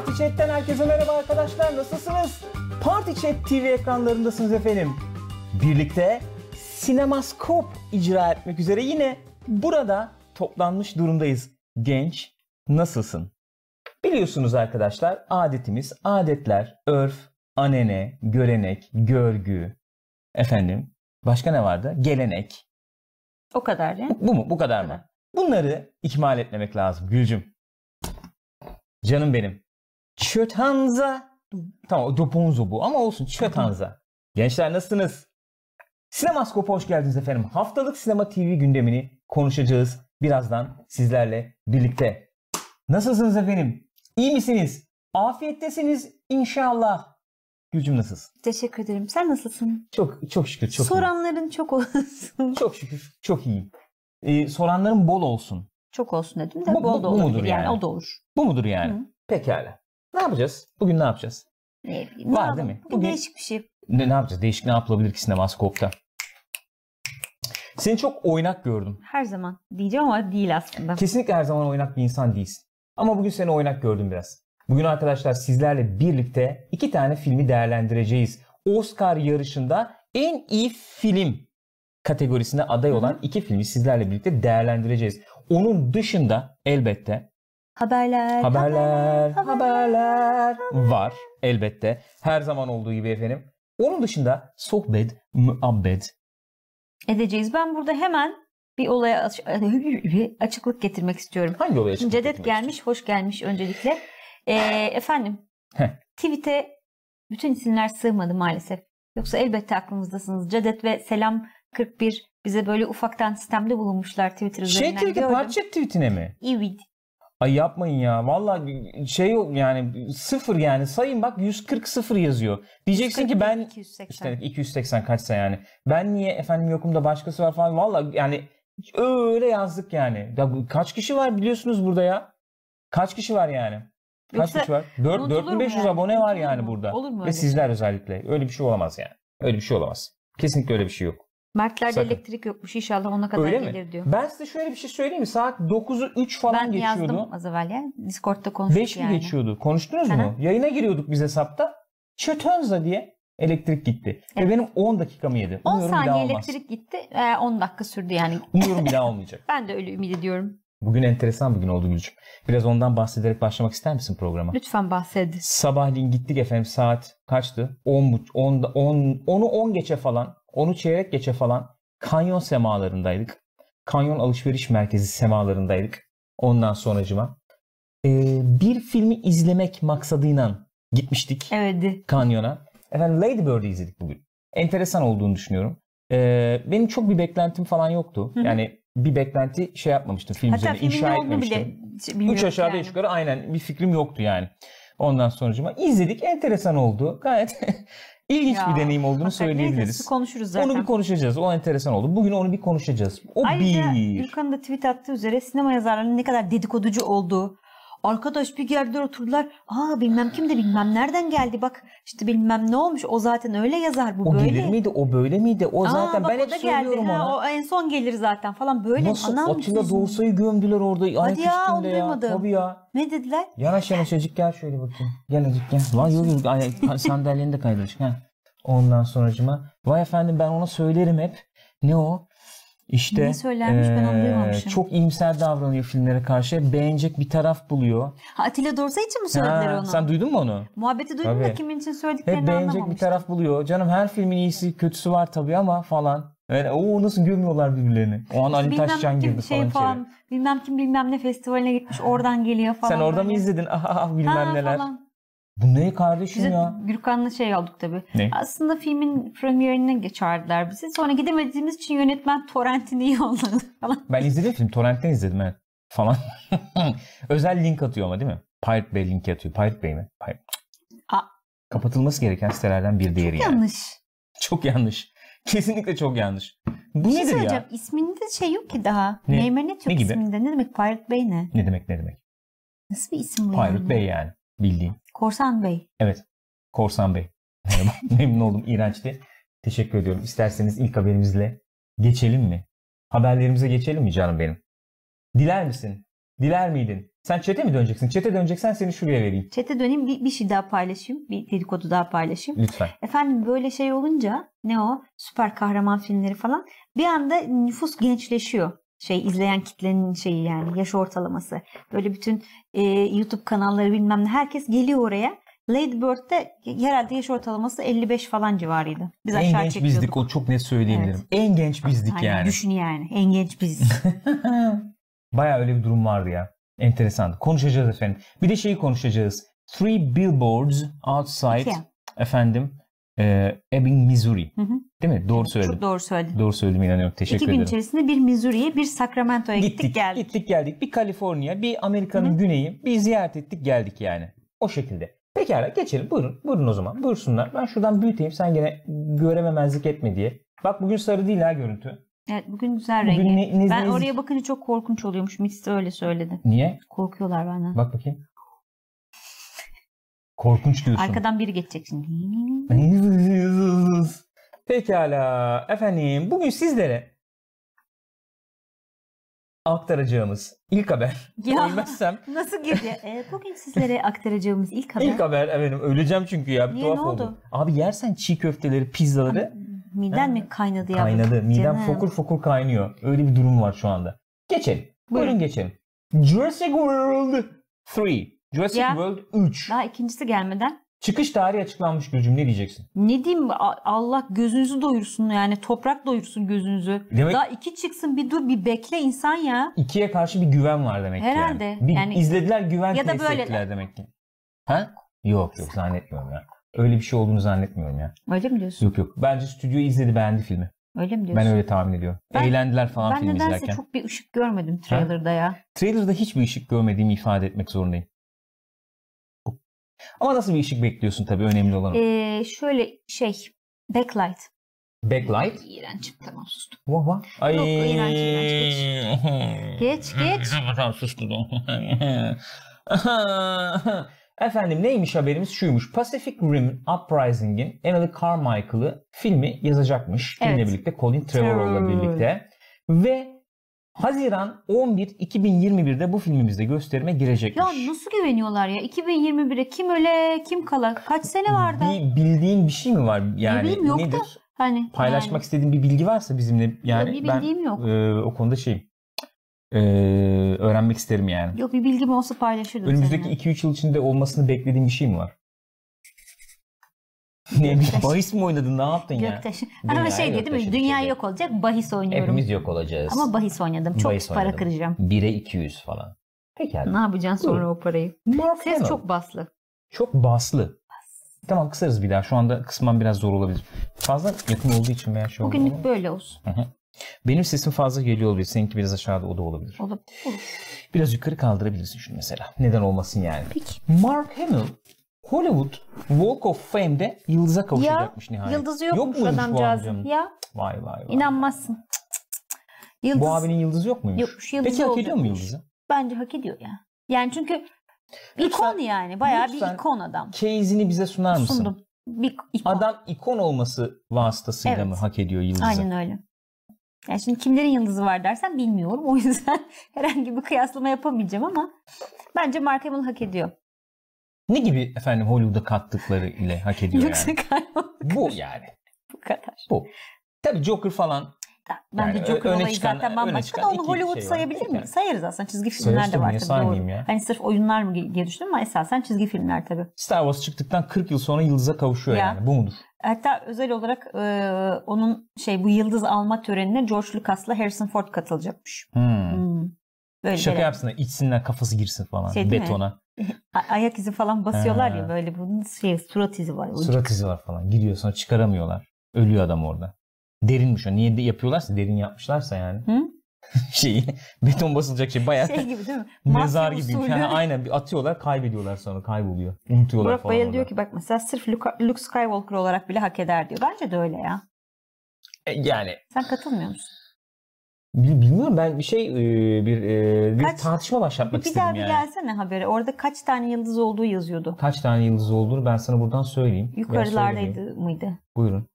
Party Chat'ten herkese merhaba arkadaşlar. Nasılsınız? Party Chat TV ekranlarındasınız efendim. Birlikte sinemaskop icra etmek üzere yine burada toplanmış durumdayız. Genç, nasılsın? Biliyorsunuz arkadaşlar adetimiz, adetler, örf, anene, görenek, görgü, efendim başka ne vardı? Gelenek. O kadar ya. Bu mu? Bu kadar mı? Bunları ikmal etmemek lazım Gülcüm. Canım benim. Çötanza. Tamam Doponzo bu ama olsun Çötanza. Gençler nasılsınız? Sinemaskop'a hoş geldiniz efendim. Haftalık sinema TV gündemini konuşacağız birazdan sizlerle birlikte. Nasılsınız efendim? İyi misiniz? Afiyettesiniz inşallah. Gülcüm nasılsın? Teşekkür ederim. Sen nasılsın? Çok çok şükür çok Soranların çok olsun. Çok şükür çok iyiyim. Ee, soranların bol olsun. çok olsun dedim de Bu- bol bu- da bu olabilir. mudur yani? yani? o da olur. Bu mudur yani? Hı. Pekala. Ne yapacağız? Bugün ne yapacağız? Ne bileyim, Var ne değil mi? Bugün Bugün- değişik bir şey. Ne, ne yapacağız? Değişik ne yapılabilir ki sinemaskopta? Seni çok oynak gördüm. Her zaman diyeceğim ama değil aslında. Kesinlikle her zaman oynak bir insan değilsin. Ama bugün seni oynak gördüm biraz. Bugün arkadaşlar sizlerle birlikte iki tane filmi değerlendireceğiz. Oscar yarışında en iyi film kategorisine aday olan iki filmi sizlerle birlikte değerlendireceğiz. Onun dışında elbette Haberler. haberler, haberler. haberler var elbette. Her zaman olduğu gibi efendim. Onun dışında sohbet, müabbet. Edeceğiz. Ben burada hemen bir olaya aç- açıklık getirmek istiyorum. Hangi olaya çıkmak Cedet gelmiş, hoş gelmiş öncelikle. Ee, efendim, tweet'e bütün isimler sığmadı maalesef. Yoksa elbette aklınızdasınız. Cedet ve Selam 41 bize böyle ufaktan sistemde bulunmuşlar Twitter Şey üzerinden. tweet'e Gördüm. parça tweet'ine mi? Evet. Ay yapmayın ya. Vallahi şey yok yani sıfır yani. Sayın bak 140 sıfır yazıyor. Diyeceksin ki ben 280. işte 280 kaçsa yani. Ben niye efendim yokum da başkası var falan. Vallahi yani öyle yazdık yani. Ya kaç kişi var biliyorsunuz burada ya? Kaç kişi var yani? Kaç Yoksa kişi var? 4, unutulur mu 4500 yani? abone var yani burada. Olur mu Ve öyle sizler şey? özellikle. Öyle bir şey olamaz yani. Öyle bir şey olamaz. Kesinlikle öyle bir şey yok. Mertlerde Sakın. elektrik yokmuş inşallah ona kadar Öyle gelir mi? diyor. Ben size şöyle bir şey söyleyeyim mi? Saat 9'u 3 falan Ben geçiyordu. yazdım az evvel ya. Discord'da konuştuk 5 mi yani. geçiyordu? Konuştunuz mu? Yayına giriyorduk biz hesapta. Çötönza diye elektrik gitti. Ve Evet. benim 10 dakikamı yedi. 10 Umuyorum saniye elektrik gitti. e, 10 dakika sürdü yani. Umuyorum bir daha olmayacak. Ben de öyle ümit ediyorum. Bugün enteresan bir gün oldu Gülcüm. Biraz ondan bahsederek başlamak ister misin programa? Lütfen bahsedin. Sabahleyin gittik efendim saat kaçtı? 10, bu- 10, 10, 10'u 10 geçe falan, 10'u çeyrek geçe falan kanyon semalarındaydık. Kanyon alışveriş merkezi semalarındaydık. Ondan sonracıma. Ee, bir filmi izlemek maksadıyla gitmiştik. Evet. Kanyon'a. Efendim Lady Bird'i izledik bugün. Enteresan olduğunu düşünüyorum. Ee, benim çok bir beklentim falan yoktu. Hı hı. Yani bir beklenti şey yapmamıştım film Hatta üzerine. inşa etmemiştim. bile Üç aşağı yani. beş yukarı aynen bir fikrim yoktu yani. Ondan sonucuma izledik. Enteresan oldu. Gayet ilginç Ya, bir deneyim olduğunu Hakikaten neyse, söyleyebiliriz. konuşuruz zaten. Onu bir konuşacağız. O enteresan oldu. Bugün onu bir konuşacağız. O Ayrıca bir. Gürkan'ın da tweet attığı üzere sinema yazarlarının ne kadar dedikoducu olduğu. Arkadaş bir yerde oturdular. Aa bilmem kim de bilmem nereden geldi bak işte bilmem ne olmuş. O zaten öyle yazar bu O böyle. gelir miydi? O böyle miydi? O Aa, zaten bak ben o hep da geldi. söylüyorum Ha, o en son gelir zaten falan böyle. Nasıl Anam Atilla Doğusa'yı gömdüler orada ayak Hadi ya, onu üstünde ya. duymadım. Tabii ya. Ne dediler? Yanaş yanaş azıcık gel şöyle bakayım. Gel azıcık gel. Vay yok yok sandalyeni de kaydıracak. Ondan sonracıma. Vay efendim ben ona söylerim hep. Ne o? İşte Ne söylermiş, ben onu duymamışım. Çok iyimser davranıyor filmlere karşı. Beğenecek bir taraf buluyor. Ha, Atilla Dorsa için mi söylediler Ha, onu? Sen duydun mu onu? Muhabbeti duydum da Tabii. kimin için Hep söylediklerini beğenecek bir taraf buluyor. Canım her filmin iyisi kötüsü var tabii ama falan. Öyle, o nasıl gömüyorlar birbirlerini. O an Ali bilmem Taşcan girdi şey falan, falan, içeri. bilmem kim bilmem ne festivaline gitmiş oradan geliyor falan. Sen orada mı böyle. izledin? Ah, ah, ah, bilmem Ha, neler. Falan. Bu ne kardeşim Bize ya? Gürkan'la şey olduk tabii. Ne? Aslında filmin premierine çağırdılar bizi. Sonra gidemediğimiz için yönetmen torrentini yolladı falan. Ben izledim film. Torrent'ten izledim evet. Falan. Özel link atıyor ama değil mi? Pirate Bay linki atıyor. Pirate Bay mi? Pirate. Aa. Kapatılması gereken sitelerden bir diğeri yani. Yanlış. Çok yanlış. Kesinlikle çok yanlış. Bu Bir şey nedir ya? İsminde şey yok ki daha. Ne? Meymenet Ne yok gibi? isminde. Ne demek Pirate Bay ne? Ne demek ne demek? Nasıl bir isim bu Pirate yani? Bay yani. Bildiğin. Korsan Bey. Evet. Korsan Bey. Memnun oldum. İğrençti. Teşekkür ediyorum. İsterseniz ilk haberimizle geçelim mi? Haberlerimize geçelim mi canım benim? Diler misin? Diler miydin? Sen çete mi döneceksin? Çete döneceksen seni şuraya vereyim. Çete döneyim bir, bir şey daha paylaşayım. Bir dedikodu daha paylaşayım. Lütfen. Efendim böyle şey olunca ne o süper kahraman filmleri falan bir anda nüfus gençleşiyor. Şey izleyen kitlenin şeyi yani yaş ortalaması. Böyle bütün e, YouTube kanalları bilmem ne herkes geliyor oraya. Lady Bird'de herhalde yaş ortalaması 55 falan civarıydı. Biz en aşağı genç çekiyorduk. bizdik o çok net söyleyebilirim. En genç bizdik Aynen, yani. Düşün yani en genç biz. Baya öyle bir durum vardı ya. Enteresan. Konuşacağız efendim. Bir de şeyi konuşacağız. Three Billboards Outside İki. efendim e, Ebbing, Missouri. Hı hı. Değil mi? Doğru söyledim. Çok doğru söyledin. Doğru söyledim inanıyorum. Teşekkür İki gün ederim. içerisinde bir Missouri'ye bir Sacramento'ya gittik, Gittik, geldik. gittik geldik. Bir Kaliforniya, bir Amerika'nın güneyi, bir ziyaret ettik geldik yani. O şekilde. Pekala geçelim. Buyurun. Buyurun o zaman. Buyursunlar. Ben şuradan büyüteyim. Sen gene görememezlik etme diye. Bak bugün sarı değil ha görüntü. Evet bugün güzel Bugün rengi. ne- ne- ben ne- oraya bakınca çok korkunç oluyormuş. Mitz de öyle söyledi. Niye? Korkuyorlar benden. Bak bakayım. Korkunç diyorsun. Arkadan biri geçecek şimdi. Pekala efendim bugün sizlere aktaracağımız ilk haber Ya. Ölmezsem Nasıl girdi? Ee, bugün sizlere aktaracağımız ilk haber. ilk haber efendim öleceğim çünkü ya bir Niye, tuhaf ne oldu. oldu? Abi yersen çiğ köfteleri pizzaları Miden mi kaynadı ya? kaynadı midem Canım. fokur fokur kaynıyor öyle bir durum var şu anda. Geçelim buyurun, Buyurun. geçelim. Jurassic World 3 Jurassic Ya. World 3 Daha ikincisi gelmeden. Çıkış tarihi açıklanmış Gülcüm ne diyeceksin? Ne diyeyim Allah gözünüzü doyursun yani toprak doyursun gözünüzü. Demek Daha iki çıksın bir dur bir bekle insan ya. ikiye karşı bir güven var demek ki Herhalde. yani. Bir Yani- izlediler güven Ya da böyle- demek ki. Ha? Yok yok zannetmiyorum ya. Öyle bir şey olduğunu zannetmiyorum ya. Öyle mi diyorsun? Yok yok. Bence stüdyo izledi beğendi filmi. Öyle mi diyorsun? Ben öyle tahmin ediyorum. Ben- Eğlendiler falan Ben film nedense izlerken. çok bir ışık görmedim trailer'da ya. Trailer'da hiçbir ışık görmediğimi ifade etmek zorundayım. Ama nasıl bir ışık bekliyorsun tabii önemli olan. Ee, şöyle şey backlight. Backlight. İğrenç. Tamam sustum. Vah vah. Ay. Yok, iğrenç, iğrenç, Geç geç. Tamam sustum. Efendim neymiş haberimiz? Şuymuş. Pacific Rim Uprising'in Emily Carmichael'ı filmi yazacakmış. Filmle Evet. birlikte Colin Trevorrow'la Trevor. birlikte. Ve Haziran 11 2021'de bu filmimizde gösterime girecekmiş. Ya nasıl güveniyorlar ya? 2021'e kim öle kim kala? Kaç sene vardı? Bir bildiğin bir şey mi var? Yani bileyim, yok da nedir? Hani Paylaşmak yani. istediğin bir bilgi varsa bizimle yani bir ben bildiğim yok. e, o konuda şeyim. E, öğrenmek isterim yani. Yok bir bilgim olsa paylaşırdım Önümüzdeki seninle. 2-3 yıl içinde olmasını beklediğin bir şey mi var? Ne bahis mi oynadın ne yaptın ya? Göktaş. Ama şey değil mi? Dünya yok olacak. Bahis oynuyorum. Hepimiz yok olacağız. Ama bahis oynadım. Çok Bahis para oynadım. kıracağım. 1'e 200 falan. Pekala. Ne yapacaksın sonra o parayı? Mark Ses Hamill. çok baslı. Çok baslı. Tamam kısarız bir daha. Şu anda kısmam biraz zor olabilir. Fazla yakın olduğu için veya şey Bugünlük ama- böyle olsun. Benim sesim fazla geliyor olabilir. Seninki biraz aşağıda o da olabilir. Olur. Olur. Biraz yukarı kaldırabilirsin şunu mesela. Neden olmasın yani. Peki. Mark Hamill Hollywood Walk of Fame'de yıldıza kavuşacakmış nihayet. Yıldızı yokmuş muymuş bu adamcağızın. Ya Vay vay vay. inanmazsın. Cık, cık, cık. Yıldız Bu abinin yıldızı yok muymuş? Yokmuş, yıldızı Peki hak ediyor mu yıldızı? bence hak ediyor ya. Yani çünkü Lütfen- ikon yani. Bayağı lütfen bir ikon adam. Case'ini bize sunar mısın? Sundum. Bir ikon. Adam ikon olması vasıtasıyla Evet. mı hak ediyor yıldızı? Aynen öyle. Yani şimdi kimlerin yıldızı var dersen bilmiyorum. O yüzden herhangi bir kıyaslama yapamayacağım ama bence Mark Hamill hak ediyor. Ne gibi efendim Hollywood'a kattıkları ile hak ediyor yani? galiba Bu yani. bu kadar. Bu. Tabii Joker falan Bence Yani Joker öne olayı çıkan- zaten bambaşka da onu Hollywood şey sayabilir Yani. miyiz? Sayarız aslında. Çizgi filmler de var tabii doğru. ya? Hani sırf oyunlar mı diye düşündüm ama esasen çizgi filmler tabii. Star Wars çıktıktan 40 yıl sonra yıldıza kavuşuyor Ya. yani. Bu mudur? Hatta özel olarak e, onun şey bu yıldız alma törenine George Lucas'la Harrison Ford katılacakmış. Hmm. Hmm. Böyle Şaka böyle. yapsınlar, içsinler, kafası girsin falan. Şey betona. Ayak izi falan basıyorlar Ha. ya böyle bunun şey surat izi var. Ucuk. Surat izi var falan. Gidiyor sonra çıkaramıyorlar. Ölüyor adam orada. Derinmiş o. Niye de yapıyorlarsa derin yapmışlarsa yani. Hı? Şeyi beton basılacak şey bayağı Şey gibi değil mi? mezar gibi. Yani aynen bir atıyorlar kaybediyorlar sonra kayboluyor. Unutuyorlar Burak falan. Bayıl diyor ki bak mesela sırf Luke Skywalker olarak bile hak eder diyor. Bence de öyle ya. E, Yani Sen katılmıyor musun? Bil- bilmiyorum ben bir şey e, bir e, bir Kaç- tartışma başlatmak Bir, bir istedim daha bir yani. gelsene habere. Orada kaç tane yıldız olduğu yazıyordu. Kaç tane yıldız olduğunu ben sana buradan söyleyeyim. Yukarılardaydı mıydı? Buyurun.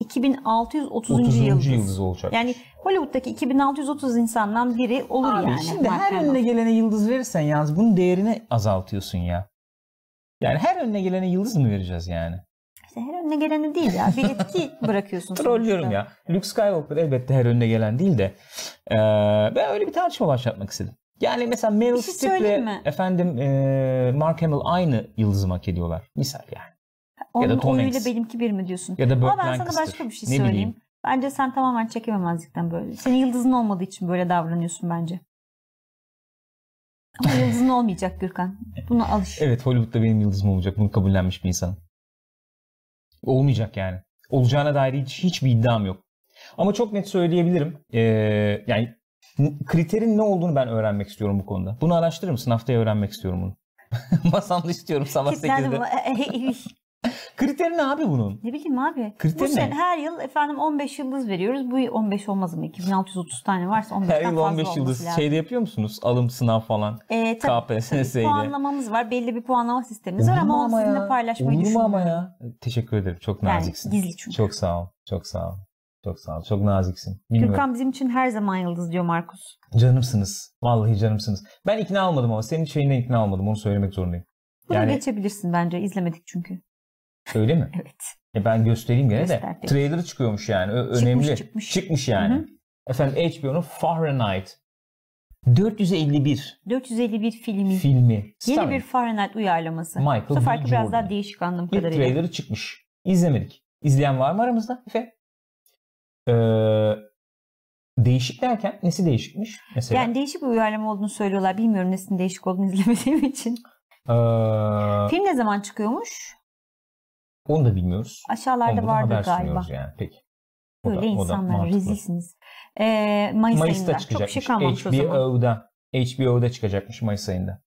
2630. 30. yıldız. yıldız olacak. Yani Hollywood'daki 2630 insandan biri olur Abi yani. şimdi Mark her Hamill. önüne gelene yıldız verirsen yalnız bunun değerini azaltıyorsun ya. Yani her önüne gelene yıldız mı vereceğiz yani? İşte her önüne geleni değil ya. Bir etki bırakıyorsun. Trollüyorum ya. Luke Skywalker elbette her önüne gelen değil de eee, ben öyle bir tartışma başlatmak istedim. Yani mesela Meryl şey Streep'le efendim eee, Mark Hamill aynı yıldızı hak ediyorlar. Misal yani. Onun ya da Tom Hanks. benimki bir mi diyorsun? Ya da Burt Ama ben sana başka bir şey Ne söyleyeyim. bileyim. Bence sen tamamen çekememezlikten böyle. Senin yıldızın olmadığı için böyle davranıyorsun bence. Ama yıldızın olmayacak Gürkan. Buna alış. Evet Hollywood'da benim yıldızım olacak. Bunu kabullenmiş bir insanım. Olmayacak yani. Olacağına dair hiç, hiçbir iddiam yok. Ama çok net söyleyebilirim. Ee, yani kriterin ne olduğunu ben öğrenmek istiyorum bu konuda. Bunu araştırır mısın? Haftaya öğrenmek istiyorum bunu. Masamda istiyorum sabah Kitlendim. 8'de. Kriteri ne abi bunun? ne bileyim abi. Kriter Bu ne? sene her yıl efendim 15 yıldız veriyoruz. Bu 15 olmaz mı? 2630 tane varsa 15'ten Her yıl fazla 15 olması yıldız lazım. şeyde yapıyor musunuz? Alım sınav falan. Ee, tabii. KPSS ile. Puanlamamız var. Belli bir puanlama sistemimiz var Olur ama mu onu ama sizinle ya? paylaşmayı Olur mu ama ya? Teşekkür ederim. Çok Yani naziksin. gizli çünkü. Çok sağ ol. Çok sağ ol. Çok sağ ol. Çok naziksin. Bilmiyorum. Gürkan bizim için her zaman yıldız diyor Markus. Canımsınız. Vallahi canımsınız. Ben ikna olmadım ama senin şeyinden ikna olmadım. Onu söylemek zorundayım. Bunu Yani- geçebilirsin bence. İzlemedik çünkü. Öyle mi? Evet. E ben göstereyim gene de. Göster peki. Trailer'ı çıkıyormuş yani. Ö- Çıkmış, önemli. çıkmış. Çıkmış yani. Hı hı. Efendim HBO'nun Fahrenheit 451 451 filmi. filmi. Yeni Starring bir Fahrenheit uyarlaması. Michael Bu seferki biraz Jordan. daha değişik anladığım bir kadarıyla. trailer'ı çıkmış. İzlemedik. İzleyen var mı aramızda? Efe? Ee, değişik derken nesi değişikmiş? Mesela Yani değişik bir uyarlama olduğunu söylüyorlar. Bilmiyorum nesinin değişik olduğunu izlemediğim için. ee, Film ne zaman çıkıyormuş? Onu da bilmiyoruz. Aşağılarda Ondan haber galiba. yani. Peki. O da- Böyle o da insanlar mantıklı. rezilsiniz. Ee, Mayıs Mayıs'ta ayında. Çok çıkacakmış. şey kalmamış o zaman. HBO'da. HBO'da çıkacakmış Mayıs ayında.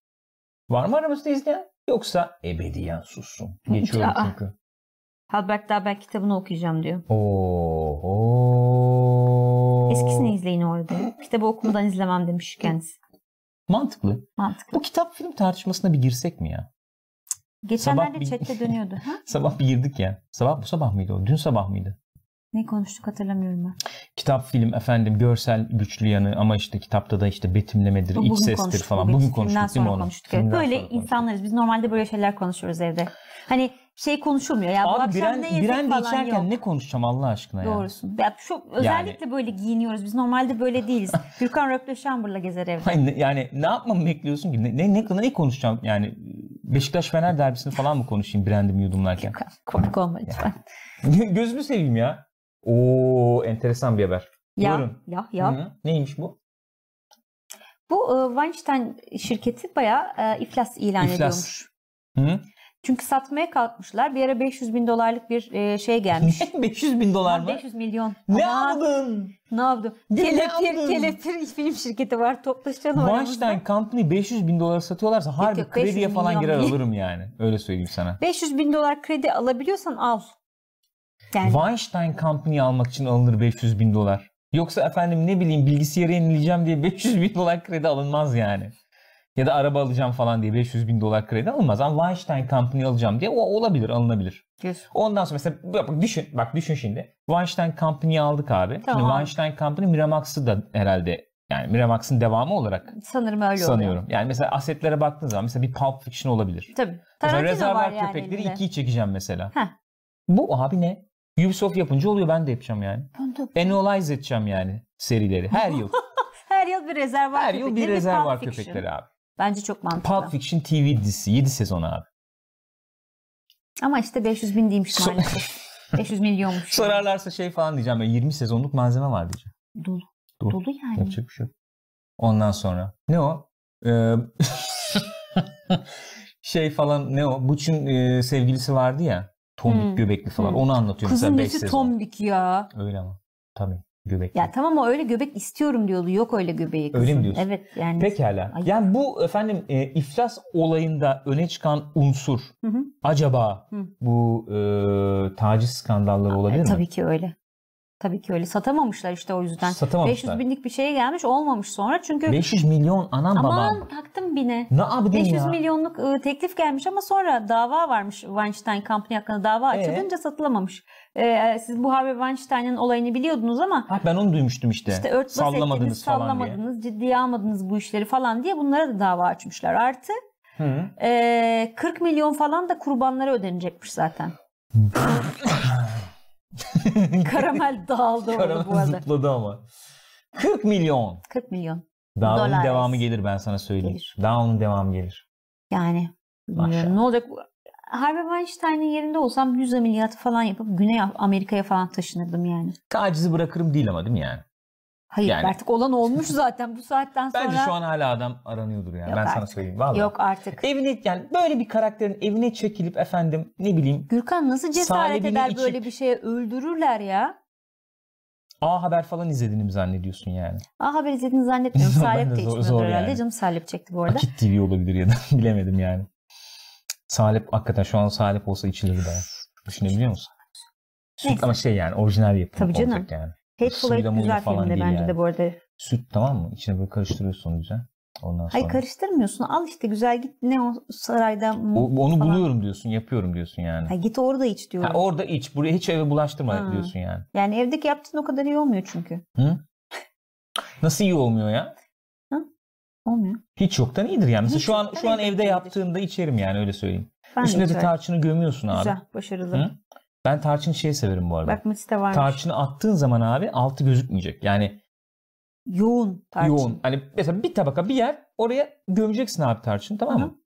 Var mı aramızda izleyen? Yoksa ebediyen sussun. Geçiyorum çünkü. Halbert daha ben kitabını okuyacağım diyor. Oo. Eskisini izleyin orada. Kitabı okumadan izlemem demiş kendisi. Mantıklı. Mantıklı. Bu kitap film tartışmasına bir girsek mi ya? Geçenlerde Sabah bir- chatte dönüyordu. Ha? Sabah bir girdik ya. Sabah bu sabah mıydı o? Dün sabah mıydı? Ne konuştuk hatırlamıyorum ben. Kitap, film, efendim görsel güçlü yanı ama işte kitapta da işte betimlemedir, Bu iç bugün sestir falan. bugün. Bugün konuştuk değil mi onu? konuştuk. Filmden Böyle insanlarız. Biz normalde böyle şeyler konuşuyoruz evde. Hani şey konuşulmuyor. Ya bu Abi akşam biren, ne yesek biren falan içerken yok. ne konuşacağım Allah aşkına ya? Doğrusun. Ya şu özellikle böyle giyiniyoruz. Biz normalde böyle değiliz. Gürkan Röpleşambur'la gezer evde. Hayır, yani ne yapmamı bekliyorsun ki? Ne, ne, ne, ne konuşacağım? Yani Beşiktaş Fener derbisini falan mı konuşayım brandimi yudumlarken? Gürkan komik olma lütfen. Gözünü seveyim ya. Oo enteresan bir haber. Ya, Buyurun. ya, ya. Hı, Neymiş bu? Bu e, Weinstein şirketi bayağı e, iflas ilan İflas. ediyormuş. Hı? Çünkü satmaya kalkmışlar. Bir ara 500 bin dolarlık bir e, şey gelmiş. 500 bin dolar mı? 500 milyon. Ne Aman, aldın? Ne yaptım? Kelepir, kelepir film şirketi var. Toplaşalım Weinstein Company 500 bin dolara satıyorlarsa harbi yok, 500 krediye falan girer değil. alırım yani. Öyle söyleyeyim sana. 500 bin dolar kredi alabiliyorsan al. Yani Weinstein Company almak için alınır 500 bin dolar. Yoksa efendim ne bileyim bilgisayarı yenileyeceğim diye 500 bin dolar kredi alınmaz yani. Ya da araba alacağım falan diye 500 bin dolar kredi alınmaz. Ama Weinstein Company alacağım diye o olabilir alınabilir. diyorsun. Ondan sonra mesela bak düşün, bak düşün şimdi. Weinstein Company'yi aldık abi. Tamam. Şimdi Weinstein Company Miramax'ı da herhalde yani Miramax'ın devamı olarak Sanırım öyle sanıyorum. oluyor. Yani mesela asetlere baktığın zaman mesela bir Pulp Fiction olabilir. Tabii. Mesela Tarantino var Rezervuar yani Köpekleri elinde. 2'yi çekeceğim mesela. Heh. Bu abi ne? Ubisoft yapınca oluyor ben de yapacağım yani. Annualize edeceğim yani serileri her yıl. Her yıl bir rezervuar her yıl köpekleri bir Fiction. köpekleri abi. Bence çok mantıklı. Pulp Fiction TV dizisi 7 sezon abi. Ama işte 500 bin değilmiş So- maalesef. 500 milyonmuş. Sorarlarsa şey falan diyeceğim ben 20 sezonluk malzeme var diyeceğim. Dolu. Dolu. Dolu yani. Yapacak bir şey yok. Ondan sonra ne o? Ee, şey falan ne o? Buç'un e, sevgilisi vardı ya. Tombik Hmm. göbekli falan. Hmm. Onu anlatıyor Kızın mesela 5 nesi sezon. tombik ya. Öyle ama. Tabii. Göbekli. Ya tamam o öyle göbek istiyorum diyordu. Yok öyle göbeği kızın. Öyle mi diyorsun? Evet yani. Pekala. Ay. Yani bu efendim e, iflas olayında öne çıkan unsur Hı hı. acaba Hı. bu e, taciz skandalları olabilir E, mi? Tabii ki öyle. Tabii ki öyle. Satamamışlar işte o yüzden. Satamamışlar. 500 binlik bir şeye gelmiş olmamış sonra çünkü 500 milyon anam aman babam. taktım bine. Ne yaptın 500 ya? milyonluk e, teklif gelmiş ama sonra dava varmış Weinstein Company hakkında dava Ee? açılınca satılamamış. E, siz bu Harvey Weinstein'ın olayını biliyordunuz ama Ha, ben onu duymuştum işte. işte örtbas Sallamadınız ettiniz, falan diye. sallamadınız, ciddiye almadınız bu işleri falan diye bunlara da dava açmışlar. Artı Hı. e, 40 milyon falan da kurbanlara ödenecekmiş zaten. Karamel dağıldı orada bu Karamel arada. zıpladı ama. 40 milyon. 40 milyon. Daha Dolar. devamı gelir ben sana söyleyeyim. Gelir. Daha devamı gelir. Yani Maşallah. ne olacak. Harvey Weinstein'in yerinde olsam 100 ameliyatı falan yapıp Güney Amerika'ya falan taşınırdım yani. Tacizi bırakırım değil ama değil mi yani? Hayır Yani- artık olan olmuş zaten bu saatten sonra. Bence şu an hala adam aranıyordur yani. Yok ben sana artık. söyleyeyim. Vallahi. Yok artık. Evine yani böyle bir karakterin evine çekilip efendim ne bileyim Gürkan nasıl cesaret eder içip- böyle bir şeye öldürürler ya. A Haber falan izlediğini mi zannediyorsun yani? Aa haber izlediğini zannetmiyorum. Salep de de içmiyordur herhalde. yani. Canım salep çekti bu arada. Akit TV olabilir ya da bilemedim yani. Salep hakikaten şu an salep olsa içilir baya. Düşünebiliyor musun? Süt ama şey yani orijinal yapım Tabii canım. olacak yani. Hateful Eight güzel falan filmdi değil bence yani. de bu arada. Süt tamam mı? İçine böyle karıştırıyorsun güzel. Ondan sonra. Hayır karıştırmıyorsun. Al işte güzel git ne o sarayda O- onu falan. buluyorum diyorsun, yapıyorum diyorsun yani. Ha, git orada iç diyorum. Ha, orada iç, buraya hiç eve bulaştırma Ha. diyorsun yani. Yani evdeki yaptığın o kadar iyi olmuyor çünkü. Hı? Nasıl iyi olmuyor ya? Olmuyor. Hiç yoktan iyidir yani. Mesela Hiç şu an şu an evde yaptığında içerim yani öyle söyleyeyim. Ben Üstüne de içerim. tarçını gömüyorsun abi. Güzel, başarılı. Hı? Ben tarçın şeyi severim bu arada. Bak Mısır'da varmış. Tarçını attığın zaman abi altı gözükmeyecek. Yani Yoğun tarçın. yoğun. Hani mesela bir tabaka bir yer oraya gömeceksin abi tarçını tamam mı?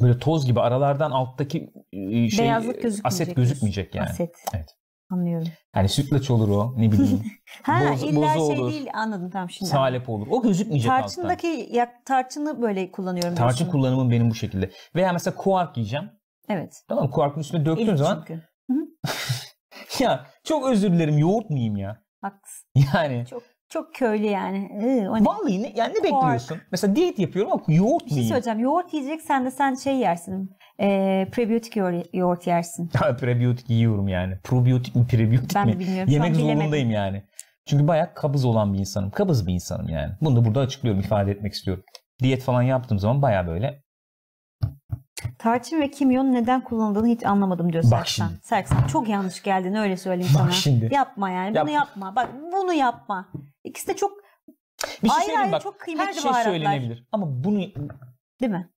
Böyle toz gibi aralardan alttaki e, şey Beyazlık gözükmeyecek. aset gözükmeyecek yani. Aset. Evet. Anlıyorum. Yani sütlaç olur o ne bileyim. Ha Boz- illa bozu şey olur. değil anladım tamam şimdi. salep olur. O gözükmeyecek alttan. Tarçındaki ya, tarçını böyle kullanıyorum. Tarçın diyorsun. kullanımım benim bu şekilde. Veya mesela kuark yiyeceğim. Evet. Tamam mı? Kuarkın üstüne döktüğün Elit zaman ya çok özür dilerim yoğurt mu yiyeyim ya? Haklısın. Yani Çok çok köylü yani. Iı, o ne? vallahi ne, yani ne bekliyorsun? Mesela diyet yapıyorum ama yoğurt Bir mu şey yiyeyim? söyleyeceğim. Yoğurt yiyeceksen de sen şey yersin. E, prebiyotik yoğurt, yoğurt yersin. Ha, prebiyotik yiyorum yani. Probiyotik mi prebiyotik Ben mi? de bilmiyorum. Şu Yemek bilemedim. zorundayım yani. Çünkü bayağı kabız olan bir insanım. Kabız bir insanım yani. Bunu da burada açıklıyorum, ifade etmek istiyorum. Diyet falan yaptığım zaman bayağı böyle Tarçın ve kimyon neden kullanıldığını hiç anlamadım diyor Bak Serksan. şimdi. Serksan çok yanlış geldin öyle söyleyeyim Bak sana. şimdi. Yapma yani. Yap- Bunu yapma. Bak bunu yapma. İkisi de çok bir şey Ayrı ayrı bak. çok Her kıymetli şey baharatlar. söylenebilir. Ama bunu değil mi?